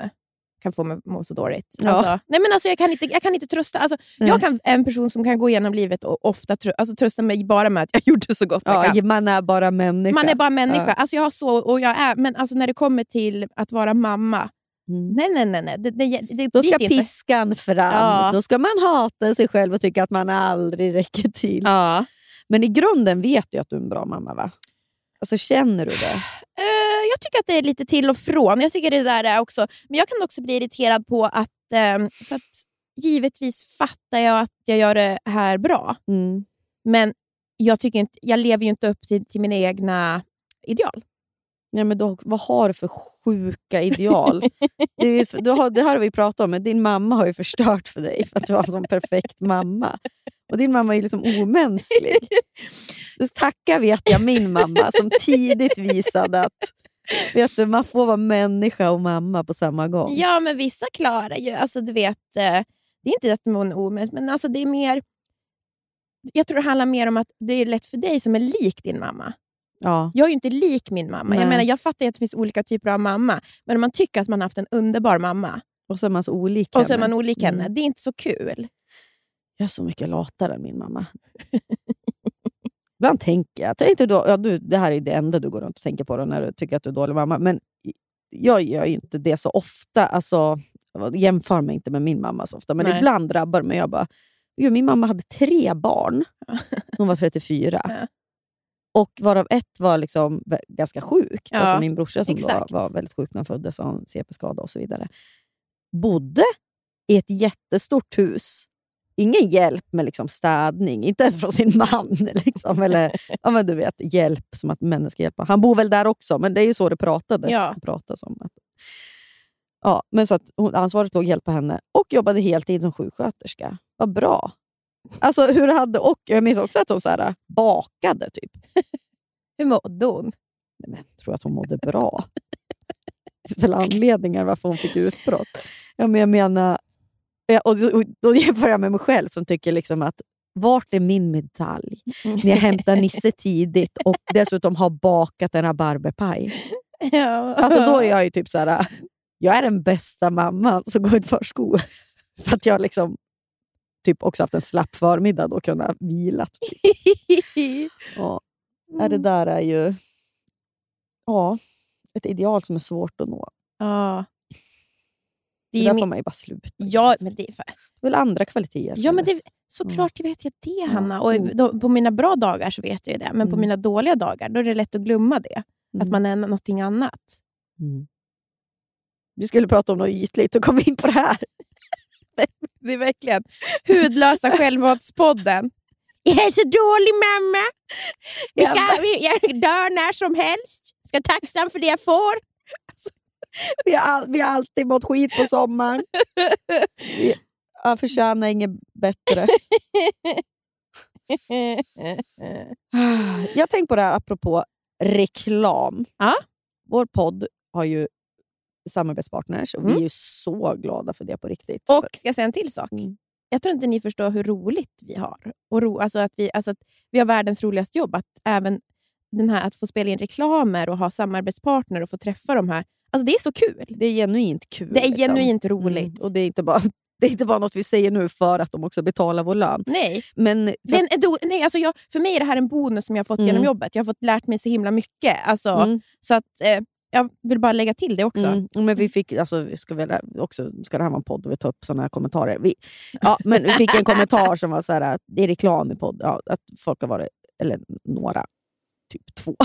kan få mig att må så dåligt. Ja. Alltså, nej, men alltså, jag, kan inte, jag kan inte trösta. Alltså, Nej. jag kan en person som kan gå igenom livet och ofta trö, alltså, trösta mig bara med att jag gjorde så gott jag kan. Ja, man är bara människa. Man är bara människa. Ja. Alltså, jag har så, och jag är, men alltså, när det kommer till att vara mamma, Mm. nej, nej, nej. nej. Det, det, det, Då ska inte. piskan fram. Ja. Då ska man hata sig själv och tycka att man aldrig räcker till. Ja. Men i grunden vet du att du är en bra mamma, va? Alltså, känner du det? Jag tycker att det är lite till och från. Jag tycker det där är också, men jag kan också bli irriterad på att, eh, för att givetvis fattar jag att jag gör det här bra, Mm. men jag, tycker inte, jag lever ju inte upp till, till mina egna ideal. Ja, men då, vad har du för sjuka ideal? det, du har, det här har vi pratat om, men din mamma har ju förstört för dig för att du har en sån perfekt mamma. Och din mamma är liksom omänsklig. Tacka vet jag min mamma som tidigt visade att Vet du, man får vara människa och mamma på samma gång. Ja, men vissa klarar ju... Alltså, du vet, eh, det är inte att man är omänsklig, men alltså, det är mer... Jag tror det handlar mer om att det är lätt för dig som är lik din mamma. Ja. Jag är ju inte lik min mamma. Jag, Nej. menar, jag fattar att det finns olika typer av mamma, men om man tycker att man har haft en underbar mamma Och så är man så olik och så är henne. man olik henne, Mm. det är inte så kul. Jag är så mycket latare än min mamma. Ibland tänker jag, tänkte då, ja, du, det här är det enda du går runt och tänker på då, när du tycker att du är dålig mamma. Men jag gör inte det så ofta. Alltså, jämför mig inte med min mamma så ofta. Men Nej. ibland drabbar mig. Jag bara, "Gud, min mamma hade tre barn. Hon var 34. Ja. Och varav ett var liksom ganska sjukt. Ja, Alltså min brorsa som då var väldigt sjuk när han föddes, en CP-skada och så vidare. Bodde i ett jättestort hus. Ingen hjälp med liksom städning, inte ens från sin man. Liksom, eller ja, men du vet, hjälp som att män ska hjälpa. Han bor väl där också, men det är ju så det pratades. Ja. pratas om. Att, ja, men så att hon, ansvaret låg helt på henne och jobbade heltid som sjuksköterska. Vad bra. Alltså, hur hade, och jag minns också att hon så här, bakade. Typ. Hur mådde hon? Nej, men, jag tror att hon mådde bra. Det finns väl anledningar varför hon fick utbrott. Ja, men jag menar, och, då jämför jag med mig själv som tycker liksom att vart är min medalj? När jag hämtar Nisse tidigt och dessutom har bakat en rabarberpaj. Ja. Alltså då är jag ju typ så här, jag är den bästa mamman som går i förskola. För att jag liksom typ också haft en slapp förmiddag och kunnat vila. Ja. Ja, det där är ju ja, ett ideal som är svårt att nå. ja. Det Det där min... får man ju bara sluta. Ja, men det är för... Det är väl andra kvaliteter? ja, men det... såklart vet jag det, Hanna. Och Mm. då, på mina bra dagar så vet jag det, men på Mm. mina dåliga dagar då är det lätt att glömma det. Att Mm. man är någonting annat. Mm. Vi skulle prata om något ytligt och kom in på det här. Det är verkligen hudlösa självmordspodden. Jag är så dålig mamma. Vi ska, jag dör när som helst. Ska vara tacksam för det jag får. Vi har, all, vi har alltid mått skit på sommaren. Vi jag förtjänar inget bättre. Jag har tänkt på det här apropå reklam. Ja. Vår podd har ju samarbetspartners och Mm. vi är ju så glada för det på riktigt. Och ska jag säga en till sak? Mm. Jag tror inte ni förstår hur roligt vi har. Och ro, alltså att vi, alltså att vi har världens roligaste jobb. Att även den här, att få spela in reklamer och ha samarbetspartner och få träffa de här. Alltså det är så kul. det är genuint kul. Det är liksom. genuint roligt. Mm. Och det är, inte bara, det är inte bara något vi säger nu för att de också betalar vår lön. Nej, Men för en do, nej alltså jag, för mig är det här en bonus som jag fått Mm. genom jobbet. Jag har fått lärt mig så himla mycket. Alltså, Mm. Så att, eh, jag vill bara lägga till det också. Mm, men vi fick, alltså, vi ska, väl också, ska det här vara en podd och vi tar upp såna här kommentarer? Vi, ja, men vi fick en kommentar som var så här, att det är reklam i podd. Ja, att folk har varit, eller några, typ två.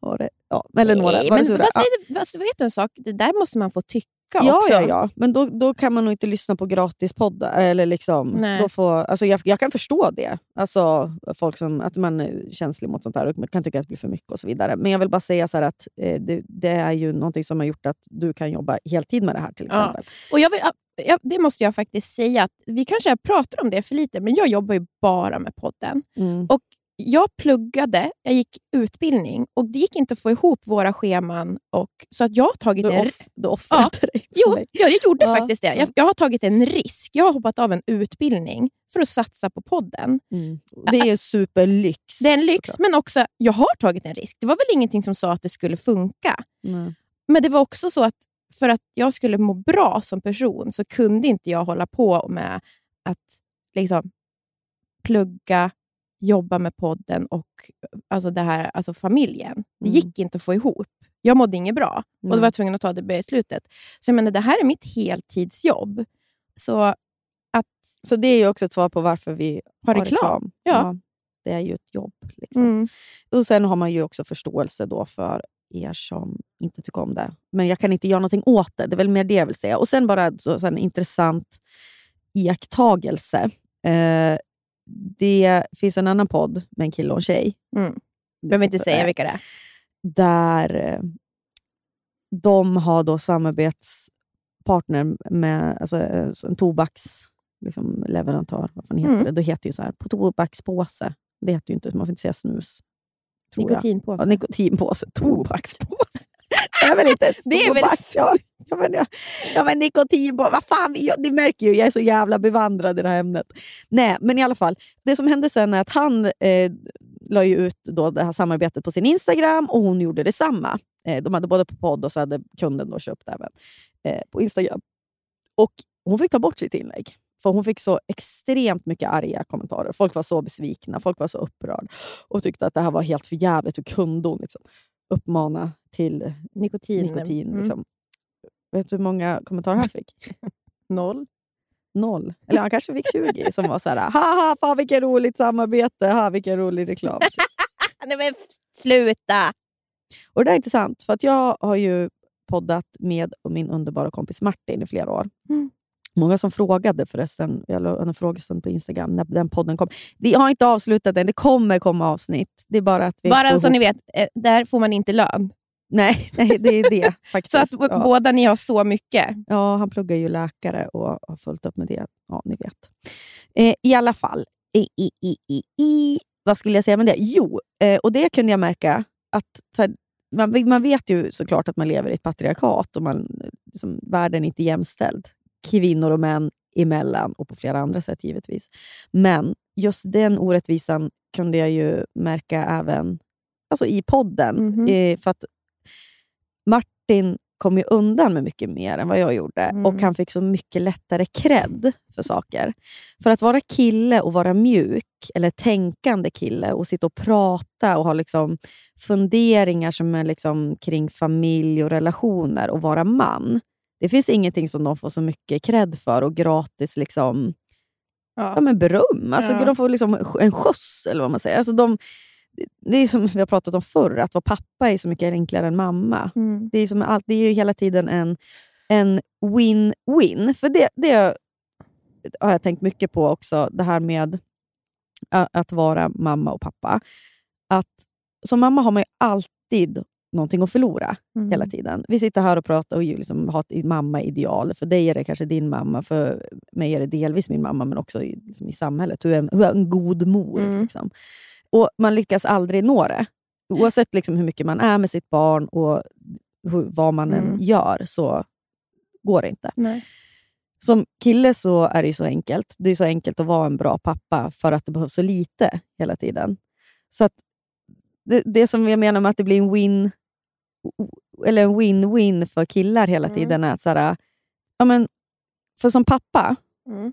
Var det, ja, eller några. Nej, var det men Ja. det, fast vet du en sak? Det där måste man få tycka Ja, också. ja, ja, men då, då kan man nog inte lyssna på gratispoddar. Eller liksom, Nej. då får, alltså jag, jag kan förstå det. Alltså, folk som, att man är känslig mot sånt här och man kan tycka att det blir för mycket och så vidare. Men jag vill bara säga så att eh, det, det är ju någonting som har gjort att du kan jobba heltid med det här till Ja. exempel. Och jag vill, ja, det måste jag faktiskt säga. Att vi kanske pratar om det för lite, men jag jobbar ju bara med podden. Mm. Och jag pluggade, jag gick utbildning och det gick inte att få ihop våra scheman. Och, så att jag har tagit Du, en... off, du offrade dig för Jo, ja, jag gjorde Ja. faktiskt det. Jag, jag har tagit en risk. Jag har hoppat av en utbildning för att satsa på podden. Mm. Det är superlyx. Det är en lyx, men också jag har tagit en risk. Det var väl ingenting som sa att det skulle funka. Nej. Men det var också så att för att jag skulle må bra som person så kunde inte jag hålla på med att liksom plugga, jobba med podden och alltså det här, alltså familjen. Det Mm. gick inte att få ihop. Jag mådde inget bra och då var jag tvungen att ta det beslutet. Så jag menar, det här är mitt heltidsjobb. Så att Så det är ju också ett svar på varför vi ha har reklam. Ja. Det är ju ett jobb. Liksom. Mm. Och Sen har man ju också förståelse då för er som inte tycker om det. Men jag kan inte göra någonting åt det. Det är väl mer det jag vill säga. Och sen bara så, så en intressant iakttagelse. Eh, det finns en annan podd med en kille och en tjej. Mm. Behöver inte säga Eh, vilka det är. Där eh, de har då samarbetspartner med alltså, eh, en tobaks liksom, leverantör. Vad fan heter Mm. det? Det heter ju så här, på tobakspåse. Det heter ju inte, man får inte säga snus. Nikotinpåse. Ja, nikotinpåse. Tobakspåse. Är väl inte ett Det är väl. Ja, ja, men, ja, ja, men nikotin, vad fan, jag, ni märker ju, jag är så jävla bevandrad i det här ämnet. Nej, men i alla fall. Det som hände sen är att han eh, la ut då det här samarbetet på sin Instagram och hon gjorde detsamma. Eh, de hade både på podd och så hade kunden då köpt även eh, på Instagram. Och hon fick ta bort sitt inlägg. För hon fick så extremt mycket arga kommentarer. Folk var så besvikna, folk var så upprörda och tyckte att det här var helt för jävligt. Hur kunde hon liksom uppmana till Nikotin. nikotin? Mm. Liksom. Vet du hur många kommentarer han fick? Noll. Noll. Eller han kanske fick 20 som var så här, haha, fan vilket roligt samarbete, ha, vilken rolig reklam. Nej men sluta! Och det är intressant, för att jag har ju poddat med min underbara kompis Martin i flera år. Mm. Många som frågade förresten, jag la en frågestund på Instagram när den podden kom. Vi har inte avslutat den, det kommer komma avsnitt. Det är bara att vi Bara så ihop- ni vet, eh, där får man inte lön. Nej, nej, det är det faktiskt. Så att ja. båda ni har så mycket. Ja, han pluggar ju läkare och har fullt upp med det. Ja, ni vet. Eh, I alla fall. I, i, i, i, i. Vad skulle jag säga med det? Jo, eh, och det kunde jag märka. att här, man, man vet ju såklart att man lever i ett patriarkat och man, liksom, världen är inte jämställd. Kvinnor och män emellan och på flera andra sätt givetvis. Men just den orättvisan kunde jag ju märka även alltså i podden. Mhm. Eh, för att Martin kom ju undan med mycket mer än vad jag gjorde. Mm. Och han fick så mycket lättare cred för saker. För att vara kille och vara mjuk, eller tänkande kille och sitta och prata och ha liksom funderingar som är liksom kring familj och relationer och vara man. Det finns ingenting som de får så mycket cred för och gratis liksom, ja. men beröm. Alltså, Ja. De får liksom en skjuts, eller vad man säger. Alltså, de, det är som vi har pratat om förr, att vara pappa är så mycket enklare än mamma. Mm. Det är, som allt, det är ju hela tiden en en win-win. För det, det har jag tänkt mycket på också, det här med att vara mamma och pappa. Att Som mamma har man ju alltid någonting att förlora Mm. hela tiden. Vi sitter här och pratar och ju liksom har ett mamma-ideal. För dig är det kanske din mamma, för mig är det delvis min mamma, men också i, liksom i samhället. Du är en, du är en god mor. Mm. Liksom. Och Man lyckas aldrig nå det. Oavsett liksom hur mycket man är med sitt barn och hur, vad man än Mm. gör så går det inte. Nej. Som kille så är det så enkelt. Det är så enkelt att vara en bra pappa för att det behövs så lite hela tiden. Så att det, det som jag menar med att det blir en win eller en win-win för killar hela Mm. tiden är så här, ja, men, för som pappa, Mm.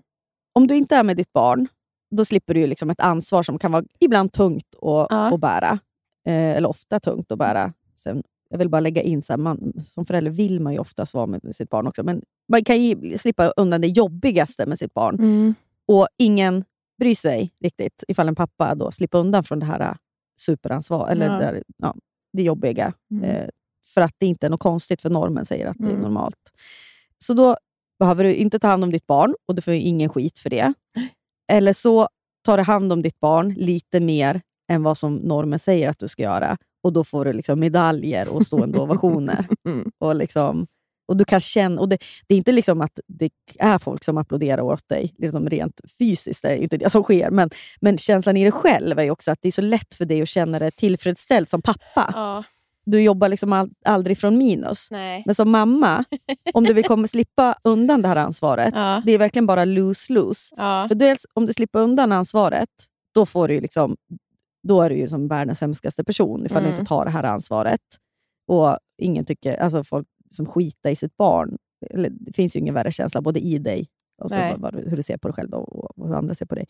om du inte är med ditt barn, då slipper du liksom ett ansvar som kan vara ibland tungt att, Ja. att bära. Eh, eller ofta tungt att bära. Sen, jag vill bara lägga in, så här, man, som förälder vill man ju oftast vara med sitt barn också, men man kan ju slippa undan det jobbigaste med sitt barn. Mm. Och ingen bryr sig riktigt ifall en pappa då slipper undan från det här äh, superansvar, eller Ja. Där, ja, det jobbiga. Mm. Eh, för att det inte är något konstigt, för normen säger att det är Mm. normalt. Så då behöver du inte ta hand om ditt barn och du får ingen skit för det. Eller så tar du hand om ditt barn lite mer än vad som normen säger att du ska göra. Och då får du liksom medaljer och stående ovationer. Mm. Och, liksom, och du kan känna, och det, det är inte liksom att det är folk som applåderar åt dig liksom rent fysiskt, det är inte det som sker. Men, men känslan i dig själv är också att det är så lätt för dig att känna dig tillfredsställd som pappa. Ja. Du jobbar liksom all, aldrig från minus. Nej. Men som mamma, om du vill komma slippa undan det här ansvaret, Ja. det är verkligen bara lose-lose. Ja. För dels, om du slipper undan ansvaret, då, får du liksom, då är du ju som världens hemskaste person ifall du Mm. inte tar det här ansvaret. Och ingen tycker, alltså folk som skiter i sitt barn, det finns ju ingen värre känsla både i dig och så vad, vad, du- hur du ser på dig själv och, och hur andra ser på dig.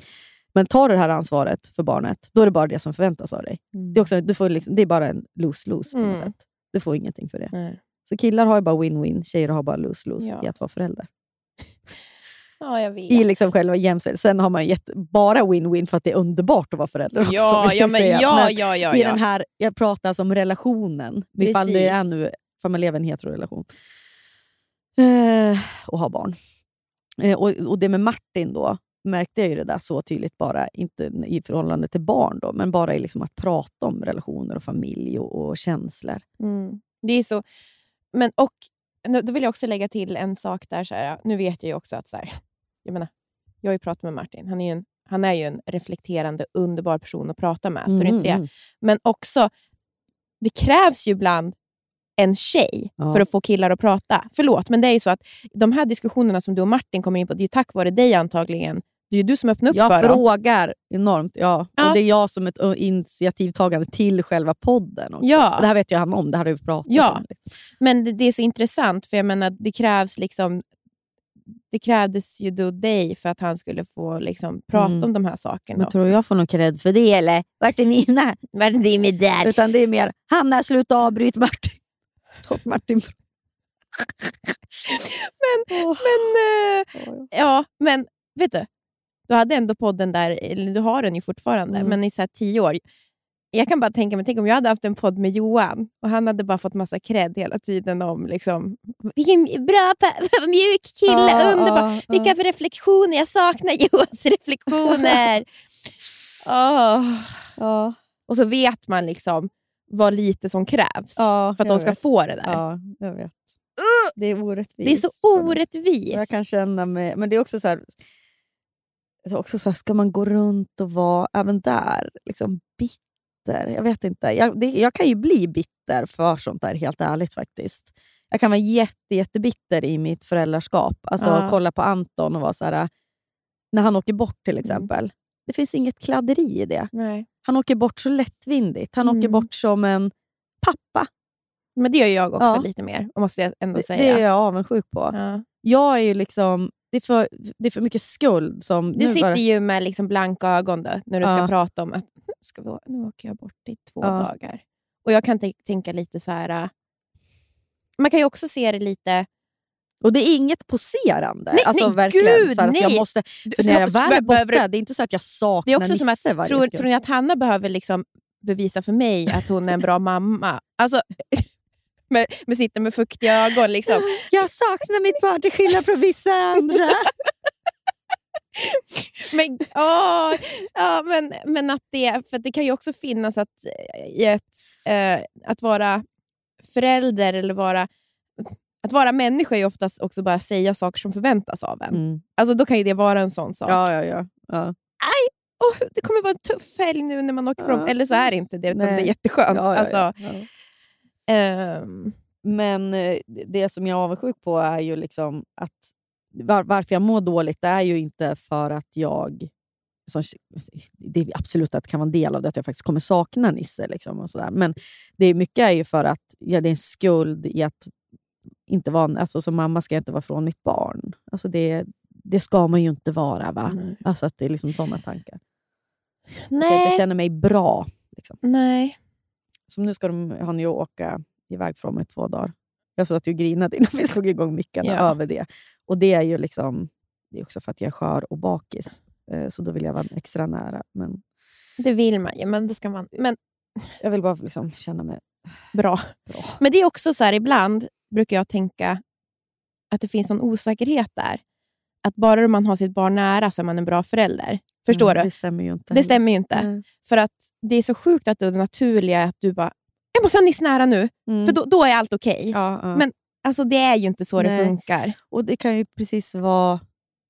Men tar du det här ansvaret för barnet, då är det bara det som förväntas av dig. Det, är också, du får liksom, det är bara en lose-lose på något Mm. sätt. Du får ingenting för det. Nej. Så killar har ju bara win-win, tjejer har bara lose-lose Ja. i att vara förälder. ja. I liksom själva jämställdhet. Sen har man gett, bara win-win för att det är underbart att vara förälder också. ja, men, ja, Men ja, ja, I den här, jag pratar alltså om relationen, ifall det är nu, för man lever i en heterorelation. Eh, och har barn. Eh, och, och det med Martin då, märkte jag ju det där så tydligt, bara inte i förhållande till barn, då, men bara i liksom att prata om relationer och familj och, och känslor. Mm. Det är så... Men, och, då vill jag också lägga till en sak där. Så här, nu vet jag ju också att... Så här, jag, menar, jag har ju pratat med Martin. Han är ju en, han är ju en reflekterande, underbar person att prata med. Så det är inte det. Mm. Men också, det krävs ju ibland en tjej Ja. för att få killar att prata. Förlåt, men det är ju så att de här diskussionerna som du och Martin kommer in på, det är tack vare dig antagligen. Det är ju du som öppnar upp Jag för dem. frågar enormt, ja. Ja. Och det är jag som ett ö, initiativtagande till själva podden. Också. Ja. Det här vet ju han om, det här har vi pratat Ja. om. Men det, det är så intressant, för jag menar, det krävs liksom det krävdes ju då dig för att han skulle få liksom, prata Mm. om de här sakerna Men också. tror jag får någon cred för det eller? Vart är mina? Vad är det med där? Utan det är mer, Hanna sluta avbryt Martin. Martin Men, eh, ja, men vet du, du hade ändå podden där, eller du har den ju fortfarande, Mm. men i så tio år. Jag kan bara tänka mig, tänk om jag hade haft en podd med Johan och han hade bara fått massa cred hela tiden om liksom, vilken bra, mjuk kille, Ja, underbar. ja, Vilka för reflektioner, jag saknar Johans reflektioner. Åh. Ja, Och så vet man liksom vad lite som krävs för att de ska vet. få det där. ja, jag vet. Det är orättvist. Det är så orättvist. Jag kan känna mig... Men det är också så här... är Också så här ska man gå runt och vara även där liksom bitter? Jag vet inte. Jag, det, jag kan ju bli bitter för sånt där, helt ärligt faktiskt. Jag kan vara jätte, jättebitter i mitt föräldraskap. Alltså Ja. kolla på Anton och vara så här... När han åker bort Mm. till exempel. Det finns inget kladderi i det. Nej. Han åker bort så lättvindigt. Han åker Mm. bort som en pappa. Men det gör jag också Ja. lite mer, måste jag ändå Det, säga. det är jag avundsjuk på. Ja. Jag är ju liksom... Det är, för, det är för mycket skuld. Som, Du nu sitter bara- ju med liksom blanka ögon då, när du ska Ja. prata om att "Nu ska vi, nu åker jag bort i två Ja. dagar. Och Jag kan tän- tänka lite så här... äh, Man kan ju också se det lite... Och det är inget poserande. Nej, alltså, nej, verkligen, gud, så att Jag nej. måste, Du- för när jag väl är borta, det är inte så att jag saknar Det är också som att, varje tror, tror ni att Hanna behöver liksom bevisa för mig att hon är en bra mamma? Alltså, med, med sitta med fuktiga ögon. Liksom. Jag saknar mitt barn till skillnad från vissa andra. Men, åh, ja, men, men att det, för det kan ju också finnas att, i ett, eh, att vara förälder eller vara... Att vara människa är oftast också bara säga saker som förväntas av en. Mm. Alltså, då kan ju det vara en sån sak. Ja, ja, ja. ja. Åh, det kommer vara en tuff helg nu när man åker från... Ja. Eller så är det inte det, utan Nej. det är jätteskönt. Ja, ja, alltså, ehm, Men eh, det som jag är avundsjuk på är ju liksom att var, varför jag mår dåligt det är ju inte för att jag... Som, det är absolut att det kan vara en del av det, att jag faktiskt kommer sakna Nisse. Liksom och sådär. Men det är mycket är ju för att ja, det är en skuld i att inte vara... Alltså, som mamma ska jag inte vara från mitt barn. Alltså det, det ska man ju inte vara. va? Nej. Alltså att det är liksom sådana tankar. Att jag nej, inte känner mig bra. Liksom. nej. Som nu ska de, han ju åka iväg från mig två dagar. Jag satt och grinade innan vi slog igång mickarna Ja. över det. Och det är ju liksom, det är också för att jag är skör och bakis. Eh, Så då vill jag vara extra nära. Men Det vill man ju, men det ska man... Men jag vill bara liksom känna mig bra. bra. Men det är också så här, ibland brukar jag tänka att det finns en osäkerhet där. Att bara man har sitt barn nära så är man en bra förälder. Förstår Mm, du? Det stämmer ju inte. Det stämmer inte. Nej. För att det är så sjukt att det naturliga är att du bara, jag måste ha Nisse nära nu, Mm. för då, då är allt okej. ja, ja. Men Alltså det är ju inte så det Nej. funkar. Och det kan ju precis vara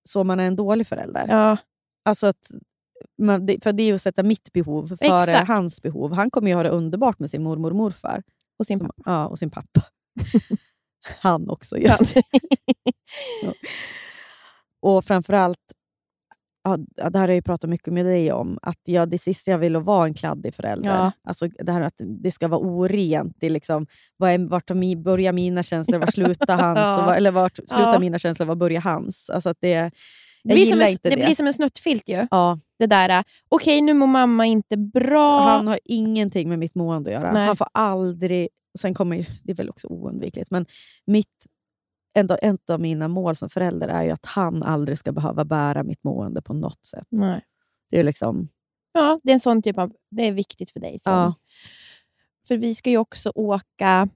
så man är en dålig förälder. Ja, Alltså att, man, det, för det är ju att sätta mitt behov före Exakt. hans behov. Han kommer ju ha det underbart med sin mormor och morfar. och sin Som- pappa. Ja, och sin pappa. Han också, just det. Ja. Och framförallt, ja, det här har jag ju pratat mycket med dig om, att jag, det sista jag vill vara en kladdig förälder. Ja. Alltså det här att det ska vara orent. Det liksom, vad är, vart börjar mina känslor, var slutar hans? Ja. vad, eller vart slutar Ja. mina känslor, var börjar hans? Alltså att det, Det blir, en, det det. blir som en snuttfilt ju. ja, Det där, äh, okej nu mår mamma inte bra. Han har ingenting med mitt mående att göra. Nej. Han får aldrig... Sen kommer, det är väl också oundvikligt, men mitt, ett, av, ett av mina mål som förälder är ju att han aldrig ska behöva bära mitt mående på något sätt. Nej. Det är liksom... Ja, det är en sån typ av... Det är viktigt för dig. Som, Ja. För vi ska ju också åka...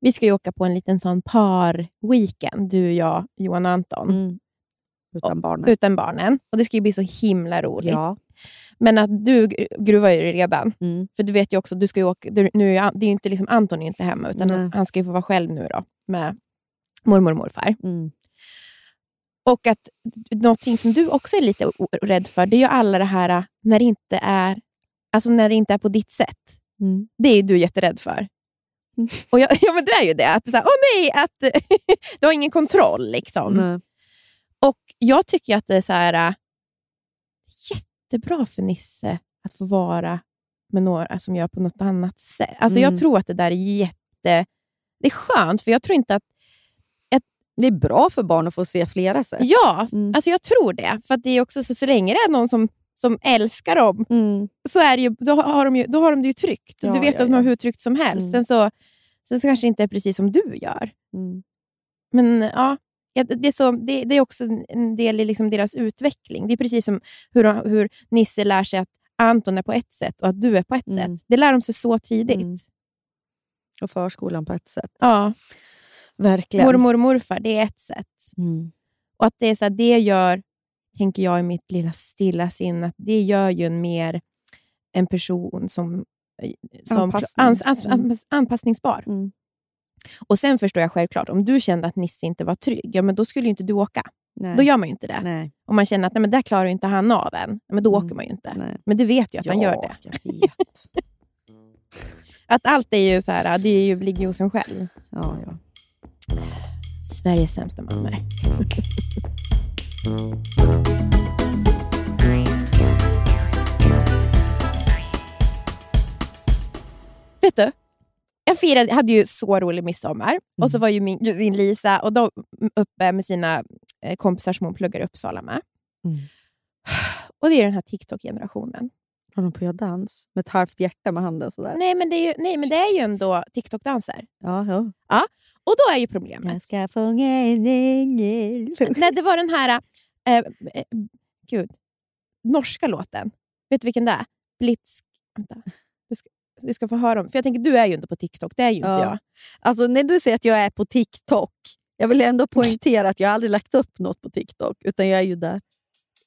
Vi ska ju åka på en liten sån par-weekend, du, jag, Johan och Anton. Mm. Utan barnen. Utan barnen. Och Det ska ju bli så himla roligt. Ja. Men att du gr- gruvar ju redan. Mm. För du vet ju också, du ska ju åka, du, nu det är inte liksom, Anton är ju inte hemma, utan Nej. han ska ju få vara själv nu då, med mormor och morfar. Mm. Och att någonting som du också är lite rädd för, det är ju alla det här äh, när det inte är, alltså när det inte är på ditt sätt. Mm. Det är du jätterädd för. Och jag, ja, men du är ju det. Att, så här, Åh nej, att du har ingen kontroll. liksom. Nej. Och jag tycker att det är så här, äh, jättebra för Nisse att få vara med några som gör på något annat sätt. Alltså Mm. Jag tror att det där är jätte... Det är skönt, för jag tror inte att... Det är bra för barn att få se flera sätt. Ja, Mm. alltså jag tror det. För det är också så, så länge det är någon som, som älskar dem, Mm. så är ju, då, har de ju, då har de det ju tryggt. Ja, du vet ja, att de har hur tryggt som helst. Mm. Sen, så, sen så kanske det inte är precis som du gör. Mm. Men ja, ja, det, är så, det, det är också en del i liksom deras utveckling. Det är precis som hur, hur Nisse lär sig att Anton är på ett sätt och att du är på ett Mm. sätt. Det lär de sig så tidigt. Mm. Och förskolan på ett sätt. Ja, Verkligen. mormor och morfar, det är ett sätt. Mm. Och att det, är så här, det gör, tänker jag i mitt lilla stilla sinne, att det gör ju en mer en person som, som Anpassning. ans, ans, ans, anpassningsbar. Mm. Och Sen förstår jag självklart, om du kände att Nisse inte var trygg, ja, men då skulle ju inte du åka. Nej. Då gör man ju inte det. Nej. Om man känner att nej, men där klarar inte han av en, men då Mm. åker man ju inte. Nej. Men du vet ju att han Ja, gör det. Jag vet. Att allt är ju så här, det är ju, ligger ju hos en själv. Ja, ja. Sveriges sämsta mammor. Vet du? Jag firade, hade ju så rolig midsommar. Och så var ju min kusin Lisa och de uppe med sina eh, kompisar som hon pluggar i Uppsala med. Mm. Och det är den här TikTok-generationen. Håller de på göra dans? Med ett halvt hjärta med handen sådär? Nej, men det är ju, nej, men det är ju ändå TikTok-danser. Ja, ja. Och då är ju problemet... Jag ska fånga en ängel. Nej, det var den här... Eh, eh, gud. Norska låten. Vet du vilken det är? Blitzk... Vänta. Du ska, du ska få höra om... För jag tänker, du är ju inte på TikTok. Det är ju inte Ja. jag. Alltså när du säger att jag är på TikTok, jag vill ändå poängtera att jag aldrig lagt upp något på TikTok, utan jag är ju där,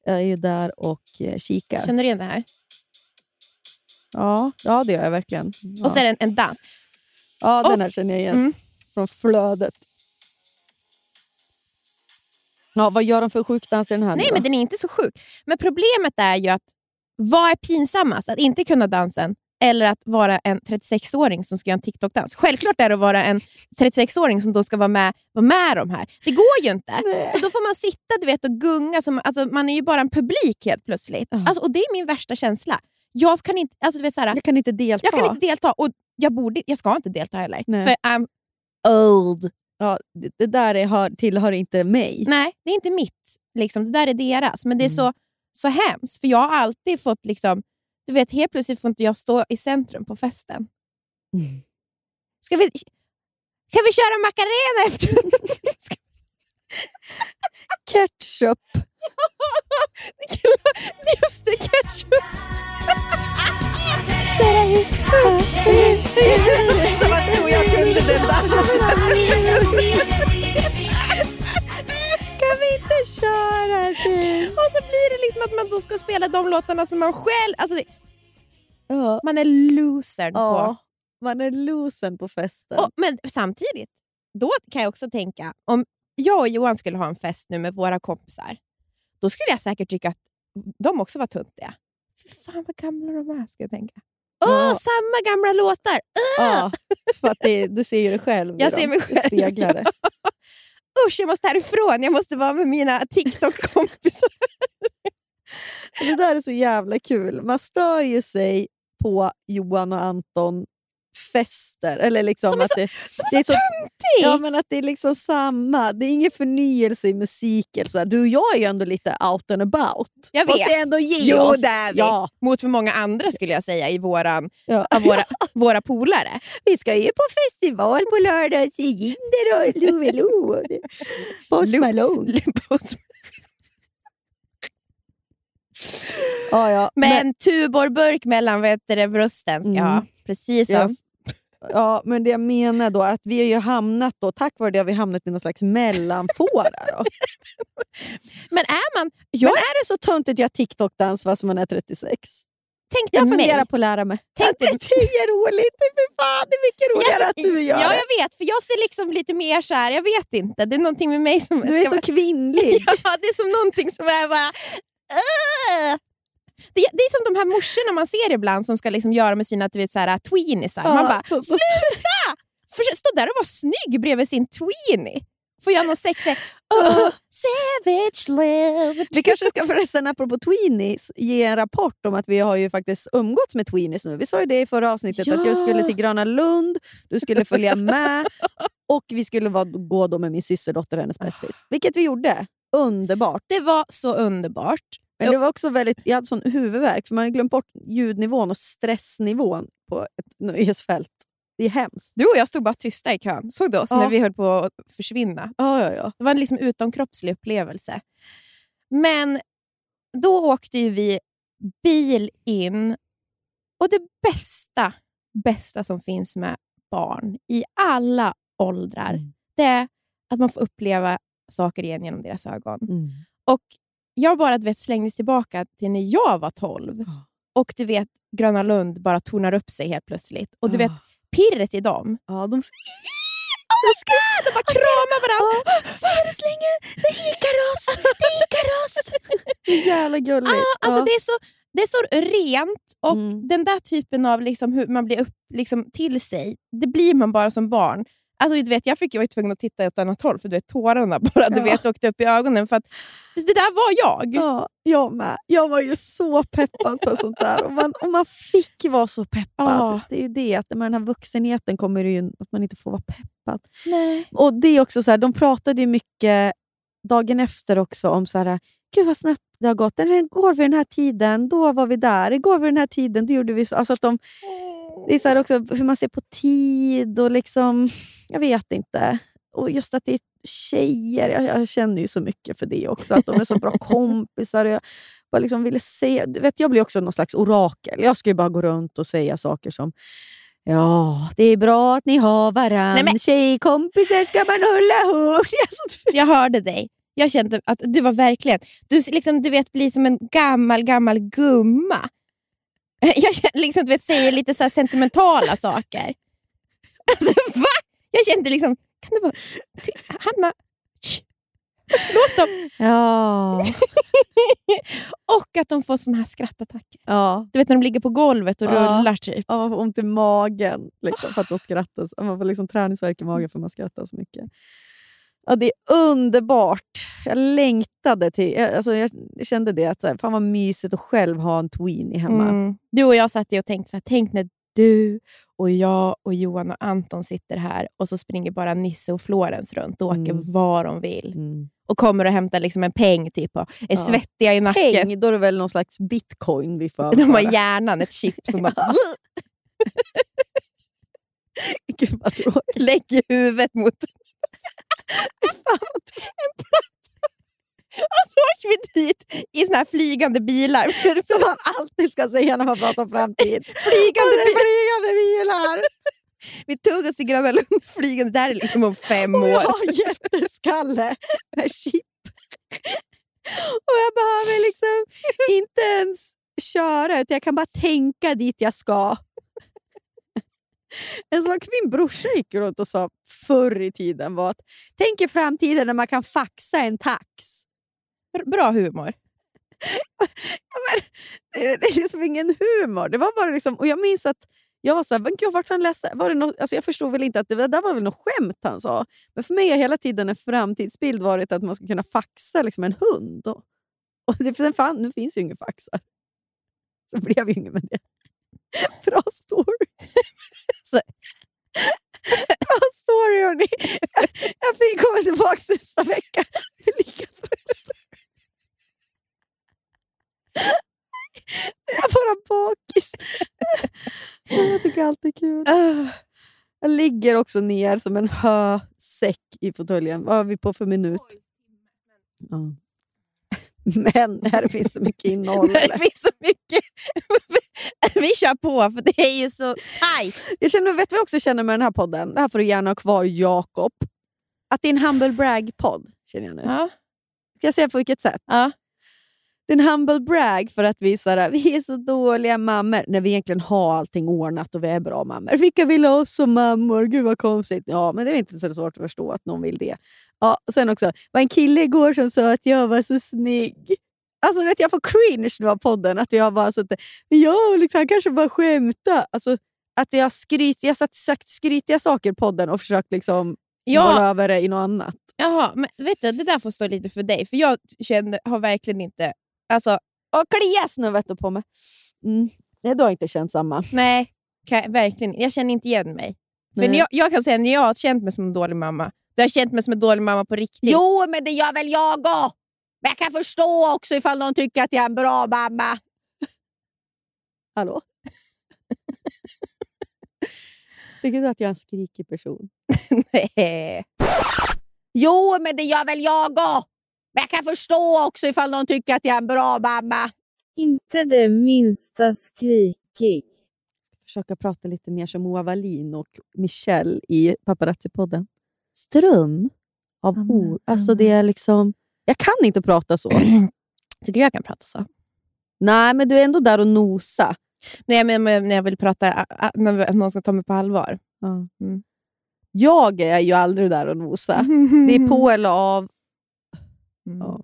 jag är ju där och eh, kikar. Känner du igen det här? Ja, ja, det gör jag verkligen. Ja, Och så är det en, en dans. ja den och- här känner jag igen. Mm. Från flödet. Ja, vad gör de för sjukdans i den här nu Nej, då? men den är inte så sjuk. Men problemet är ju att vad är pinsammast? Att inte kunna dansen eller att vara en 36-åring som ska göra en TikTok-dans? Självklart är det att vara en 36-åring som då ska vara med, vara med de här. Det går ju inte. Så då får man sitta du vet, och gunga. Som, alltså, man är ju bara en publik helt plötsligt. Ja. Alltså, och Det är min värsta känsla. Jag kan inte, alltså, du vet, så här, Jag kan inte delta. jag kan inte delta och jag, borde, jag ska inte delta heller. Nej. För I'm old. ja, det, det där är, hör, tillhör inte mig. Nej, det är inte mitt. Liksom. Det där är deras. Men det är Mm. så, så hemskt. För jag har alltid fått... Liksom, du vet, helt plötsligt får inte jag stå i centrum på festen. Mm. Ska vi, kan vi köra Macarena efter? Ska- Ketchup. Just det, ketchup. kunde den dansen. Kan vi inte köra det? Och så blir det liksom att man då ska spela de låtarna som man själv... Alltså det, Ja. man är losern på. ja. Man är losen på festen. Och, men samtidigt, då kan jag också tänka, om jag och Johan skulle ha en fest nu med våra kompisar, då skulle jag säkert tycka att de också var tuntiga. Fy fan vad gamla de är, skulle jag tänka. Åh, Ja. samma gamla låtar! Ja, för att det, du ser ju det själv. Jag ser mig själv. det. Usch, jag måste härifrån. Jag måste vara med mina TikTok-kompisar. Det där är så jävla kul. Man stör ju sig på Johan och Anton fester. Eller liksom De är att så- det, De är så tuntiga! Ja, men att det är liksom samma. Det är ingen förnyelse i musiken. Så du och jag är ju ändå lite out and about. Jag vet. ändå ge Jo, oss. det är vi. Ja, Mot för många andra skulle jag säga i våran, ja. av våra, våra polare. Vi ska ju på festival på lördag och se Jinder och Lovelo. Post Lo- Malone. Post- Ja, ja. Men Tuborg-burk mellan vet du, det, brösten ska jag Mm. ha. Precis som... Ja, men det jag menar då att vi har ju hamnat då, tack vare det har vi hamnat i någon slags mellanfåra. Då. Men är man... Jag Men är det så töntigt att göra TikTok-dans fast man är 36? tänkte Jag mig... funderar på att lära mig. Tänk dig- det är roligt! Det för fan det är mycket roligare Jag att du gör Ja, det. jag vet. För jag ser liksom lite mer så här, jag vet inte. Det är någonting med mig som... Du är så kvinnlig. Ja, det är som någonting som är bara... "Ugh." Det, det är som de här morsorna man ser ibland som ska liksom göra med sina du vet, så här, tweenisar. Man Ja, bara, sluta! för, stå där och vara snygg bredvid sin tweenie. Får jag någon sexig... Oh, savage love. Vi kanske ska förresten, apropå tweenies, ge en rapport om att vi har ju faktiskt umgåtts med tweenies nu. Vi sa ju det i förra avsnittet, att jag skulle till Gröna Lund, du skulle följa med och vi skulle vara, gå då med min systerdotter och hennes bästis. Vilket vi gjorde. Underbart. Det var så underbart. Men det var också väldigt, jag hade sån huvudvärk, för man har glömt bort ljudnivån och stressnivån på ett nöjesfält. Det är hemskt. Du och jag stod bara tysta i kön. Såg du oss Ja. när vi höll på att försvinna? Ja, ja, ja. Det var en liksom utomkroppslig upplevelse. Men då åkte vi bil in och det bästa, bästa som finns med barn i alla åldrar, Mm. det är att man får uppleva saker igen genom deras ögon. Mm. Och Jag bara du vet, slängdes tillbaka till när jag var 12 Ja. och du vet Gröna Lund bara tornar upp sig helt plötsligt. Och du vet Ah. pirret i dem. Ja, de... De bara kramar varandra. Ser du slänger? Det är Ikaros! Det är Ikaros! Jävla gulligt. Ah, alltså ja. det, är så, det är så rent och Mm. den där typen av liksom hur man blir upp liksom, till sig, det blir man bara som barn. Alltså, du vet, jag fick jag var tvungen att titta åt annat håll för du vet, tårarna bara du Ja. vet, åkte upp i ögonen. För att det, där var jag. Ja, jag med. Jag var ju så peppad på sånt där. Och man, och man fick vara så peppad. Ja. Det är ju det, att med den här vuxenheten kommer det ju att man inte får vara peppad. Nej. Och det är också så här, De pratade ju mycket dagen efter också om så här, Gud vad snabbt det har gått. Igår vid den här tiden, då var vi där. Igår vid den här tiden, då gjorde vi så. Alltså att de, det är så också hur man ser på tid och liksom, jag vet inte. Och just att det är tjejer, jag, jag känner ju så mycket för det också. Att de är så bra kompisar. Jag bara liksom ville se, du vet, jag blir också någon slags orakel. Jag ska ju bara gå runt och säga saker som Ja, det är bra att ni har varann. Nej, men- Tjejkompisar ska man hålla hårt. Alltså, Jag hörde dig. Jag kände att du var verkligen... Du, liksom, du vet, blir som en gammal, gammal gumma. Jag liksom, du vet, säger lite så här sentimentala saker. Alltså, va? Jag kände liksom... Kan det vara... Ty, Hanna... tsch, Låt dem... ja, Och att de får såna här skrattattacker. ja. Du vet när de ligger på golvet och Ja. rullar typ. Ja, man får ont i magen liksom, för att de skrattar. så- Man får liksom träningsvärk i magen för att man skrattar så mycket. Ja, det är underbart. Jag längtade till... Alltså, jag kände det, att så här, fan vad mysigt att själv ha en tweenie hemma. Mm. Du och jag satt och tänkte så här, tänk när du och jag och Johan och Anton sitter här och så springer bara Nisse och Florens runt och åker Mm. var de vill. Mm. Och kommer och hämtar liksom en peng typ, och är Ja. svettiga i nacken. Peng, då är det väl någon slags bitcoin vi får De har hjärnan, ett chip som bara Gud vad tråkigt. lägger huvudet mot... en. Och så åker vi dit i såna här flygande bilar. Som man alltid ska säga när man pratar om framtid. flygande bilar. flygande bilar! Vi tog oss till Gröna Lund flygande. Det här är liksom om fem Och jag år. har jätteskalle med chip. Och jag behöver liksom inte ens köra, utan jag kan bara tänka dit jag ska. En sak min brorsa gick runt och sa förr i tiden var att tänk i framtiden när man kan faxa en tax. Bra humor. Det det är liksom ingen humor. Det var bara liksom, och jag minns att jag var såhär, men gud, vart han läste? Var det något, alltså jag förstod väl inte att det, det där var väl något skämt han sa. Men för mig har hela tiden en framtidsbild varit att man ska kunna faxa liksom en hund. Och, och det, sen fan, nu finns ju ingen faxar. Så blev ju ingen med det. Bra story. Så- Bra story hörni. Jag, jag fick komma tillbaka nästa vecka. lika bra story. Jag är bara bakis. Jag tycker allt är kul. Jag ligger också ner som en hösäck i fåtöljen. Vad har vi på för minut? Ja. Men här finns så mycket innehåll. Det finns så mycket. Vi kör på, för det är ju så tajt. Jag känner, vet vad jag också känner med den här podden? Det här får du gärna ha kvar, Jakob. Att det är en humble brag-podd, känner jag nu. Ja. Ska jag säga på vilket sätt? Ja. Det är en humble brag för att vi, så här, vi är så dåliga mammor när vi egentligen har allting ordnat och vi är bra mammor. Vilka vill ha oss som mammor? Gud vad konstigt. Ja, men det är inte så svårt att förstå att någon vill det. Ja, sen också, var en kille igår som sa att jag var så snygg. Alltså vet jag får cringe nu av podden. Att jag bara så att, ja, liksom, han kanske bara skämtar. Alltså, att jag, skryt, jag har sagt skrytiga saker i podden och försökt liksom Ja. över det i något annat. Jaha, men vet du, det där får stå lite för dig. För jag kände, har verkligen inte... Alltså, Och klias nu vet du på mig. Mm. Du har inte känt samma. nej, kan, verkligen Jag känner inte igen mig. För jag, jag kan säga när jag har känt mig som en dålig mamma, då har jag känt mig som en dålig mamma på riktigt. Jo, men det gör väl jag också! Men jag kan förstå också ifall någon tycker att jag är en bra mamma. Hallå? Tycker du att jag är en skrikig person? Nej. Jo, men det gör väl jag också! Men jag kan förstå också ifall någon tycker att jag är en bra mamma. Inte det minsta skrikig. Försöka prata lite mer som Moa Wallin och Michelle i Paparazzi-podden. Ström av Amen, ord. Alltså det är liksom... Jag kan inte prata så. Tycker jag kan prata så? Nej, men du är ändå där och nosa. Nej, men, men när jag vill prata, när någon ska ta mig på allvar. Mm. Jag är ju aldrig där och nosa. Det är på eller av. Mm. Ja.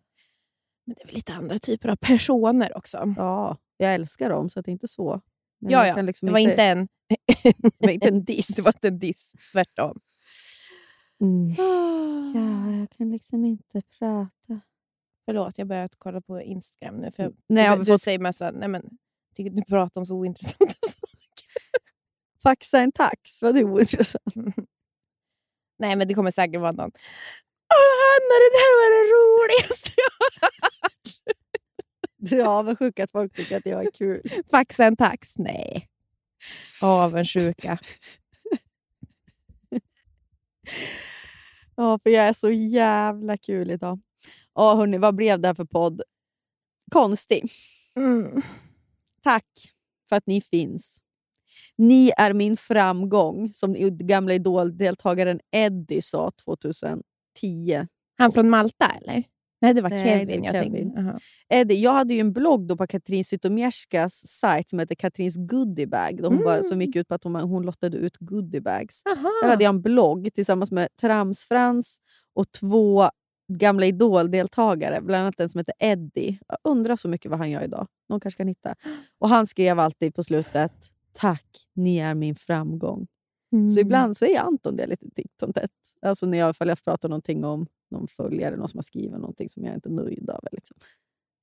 Men det är väl lite andra typer av personer också. Ja, jag älskar dem, så det är inte så. Men Ja, jag ja. liksom Det var inte en, det var inte en diss. det var inte en diss, tvärtom. Mm. Ja, jag kan liksom inte prata. Förlåt, jag börjat kolla på Instagram nu. För Nej, har du, fått- säger massa, nej men, tycker du pratar om så ointressanta saker. Faxa en tax, vad är ointressant. Nej, men det kommer säkert vara någon. Åh, Hanna, det där var det roligaste jag hört. Du är avundsjuk att folk tycker att jag är kul. Faxa en tax? Nej. Avundsjuka. Ja, för jag är så jävla kul idag. Ja, hörni, vad blev det här för podd? Konstig. Mm. Tack för att ni finns. Ni är min framgång, som gamla Idol-deltagaren Eddie sa 2010. Han från Malta, eller? Nej, det var Nej, Kevin. det jag Kevin. Tänkte. Jaha. Eddie, jag hade ju en blogg då på Katrin Zytomierskas sajt som heter Katrins goodiebag. De bara, som gick ut på att hon, hon lottade ut goodiebags. Där Aha. hade jag en blogg tillsammans med Tramsfrans och två gamla Idol-deltagare, bland annat en som heter Eddie. Jag undrar så mycket vad han gör idag. Någon kanske kan hitta. Och Han skrev alltid på slutet “Tack, ni är min framgång”. Mm. Så ibland säger Anton det lite titt som tätt. Alltså när jag, jag pratar någonting om någon följare, någon som har skrivit någonting som jag inte är nöjd över. Liksom.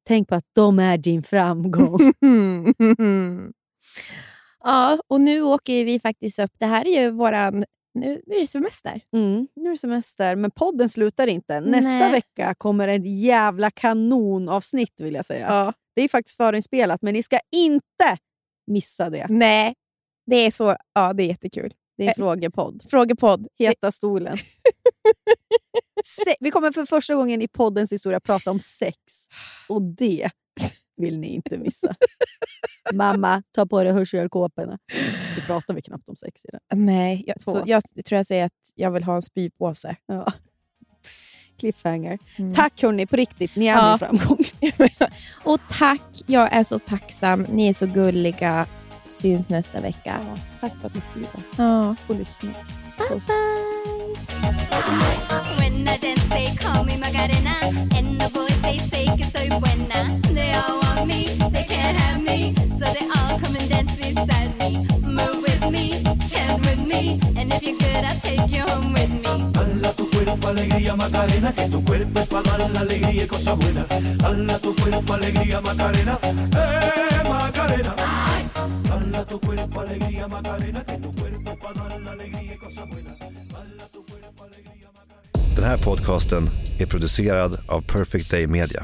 Tänk på att de är din framgång. Ja, och nu åker vi faktiskt upp. Det här är ju våran... Nu är det semester. Mm, nu är det semester, men podden slutar inte. Nästa Nej. vecka kommer ett jävla kanonavsnitt vill jag säga. Ja. Det är faktiskt förinspelat, men ni ska inte missa det. Nej, det är så... Ja, det är jättekul. Det är en Eh, frågepodd. Frågepodd. Heta stolen. Se- vi kommer för första gången i poddens historia prata om sex. Och det vill ni inte missa. Mamma, ta på dig hörselkåporna. Vi pratar vi knappt om sex i den. Nej, jag, så jag tror jag säger att jag vill ha en spypåse. Ja. Cliffhanger. Mm. Tack hörni, på riktigt. Ni är Ja. min framgång. Och tack, jag är så tacksam. Ni är så gulliga. Syns nästa vecka. Ja, tack för att ni skriver Ja. och lyssnar. Puss. When I dance, cuerpo alegría Macarena, que tu cuerpo es para dar la alegría y cosas buenas. Dala tu cuerpo alegría Macarena, eh Macarena. Dala tu cuerpo alegría Macarena, que tu cuerpo es para dar la alegría y cosas buenas. Dala tu cuerpo alegría Macarena. Den här podcasten är producerad av Perfect Day Media.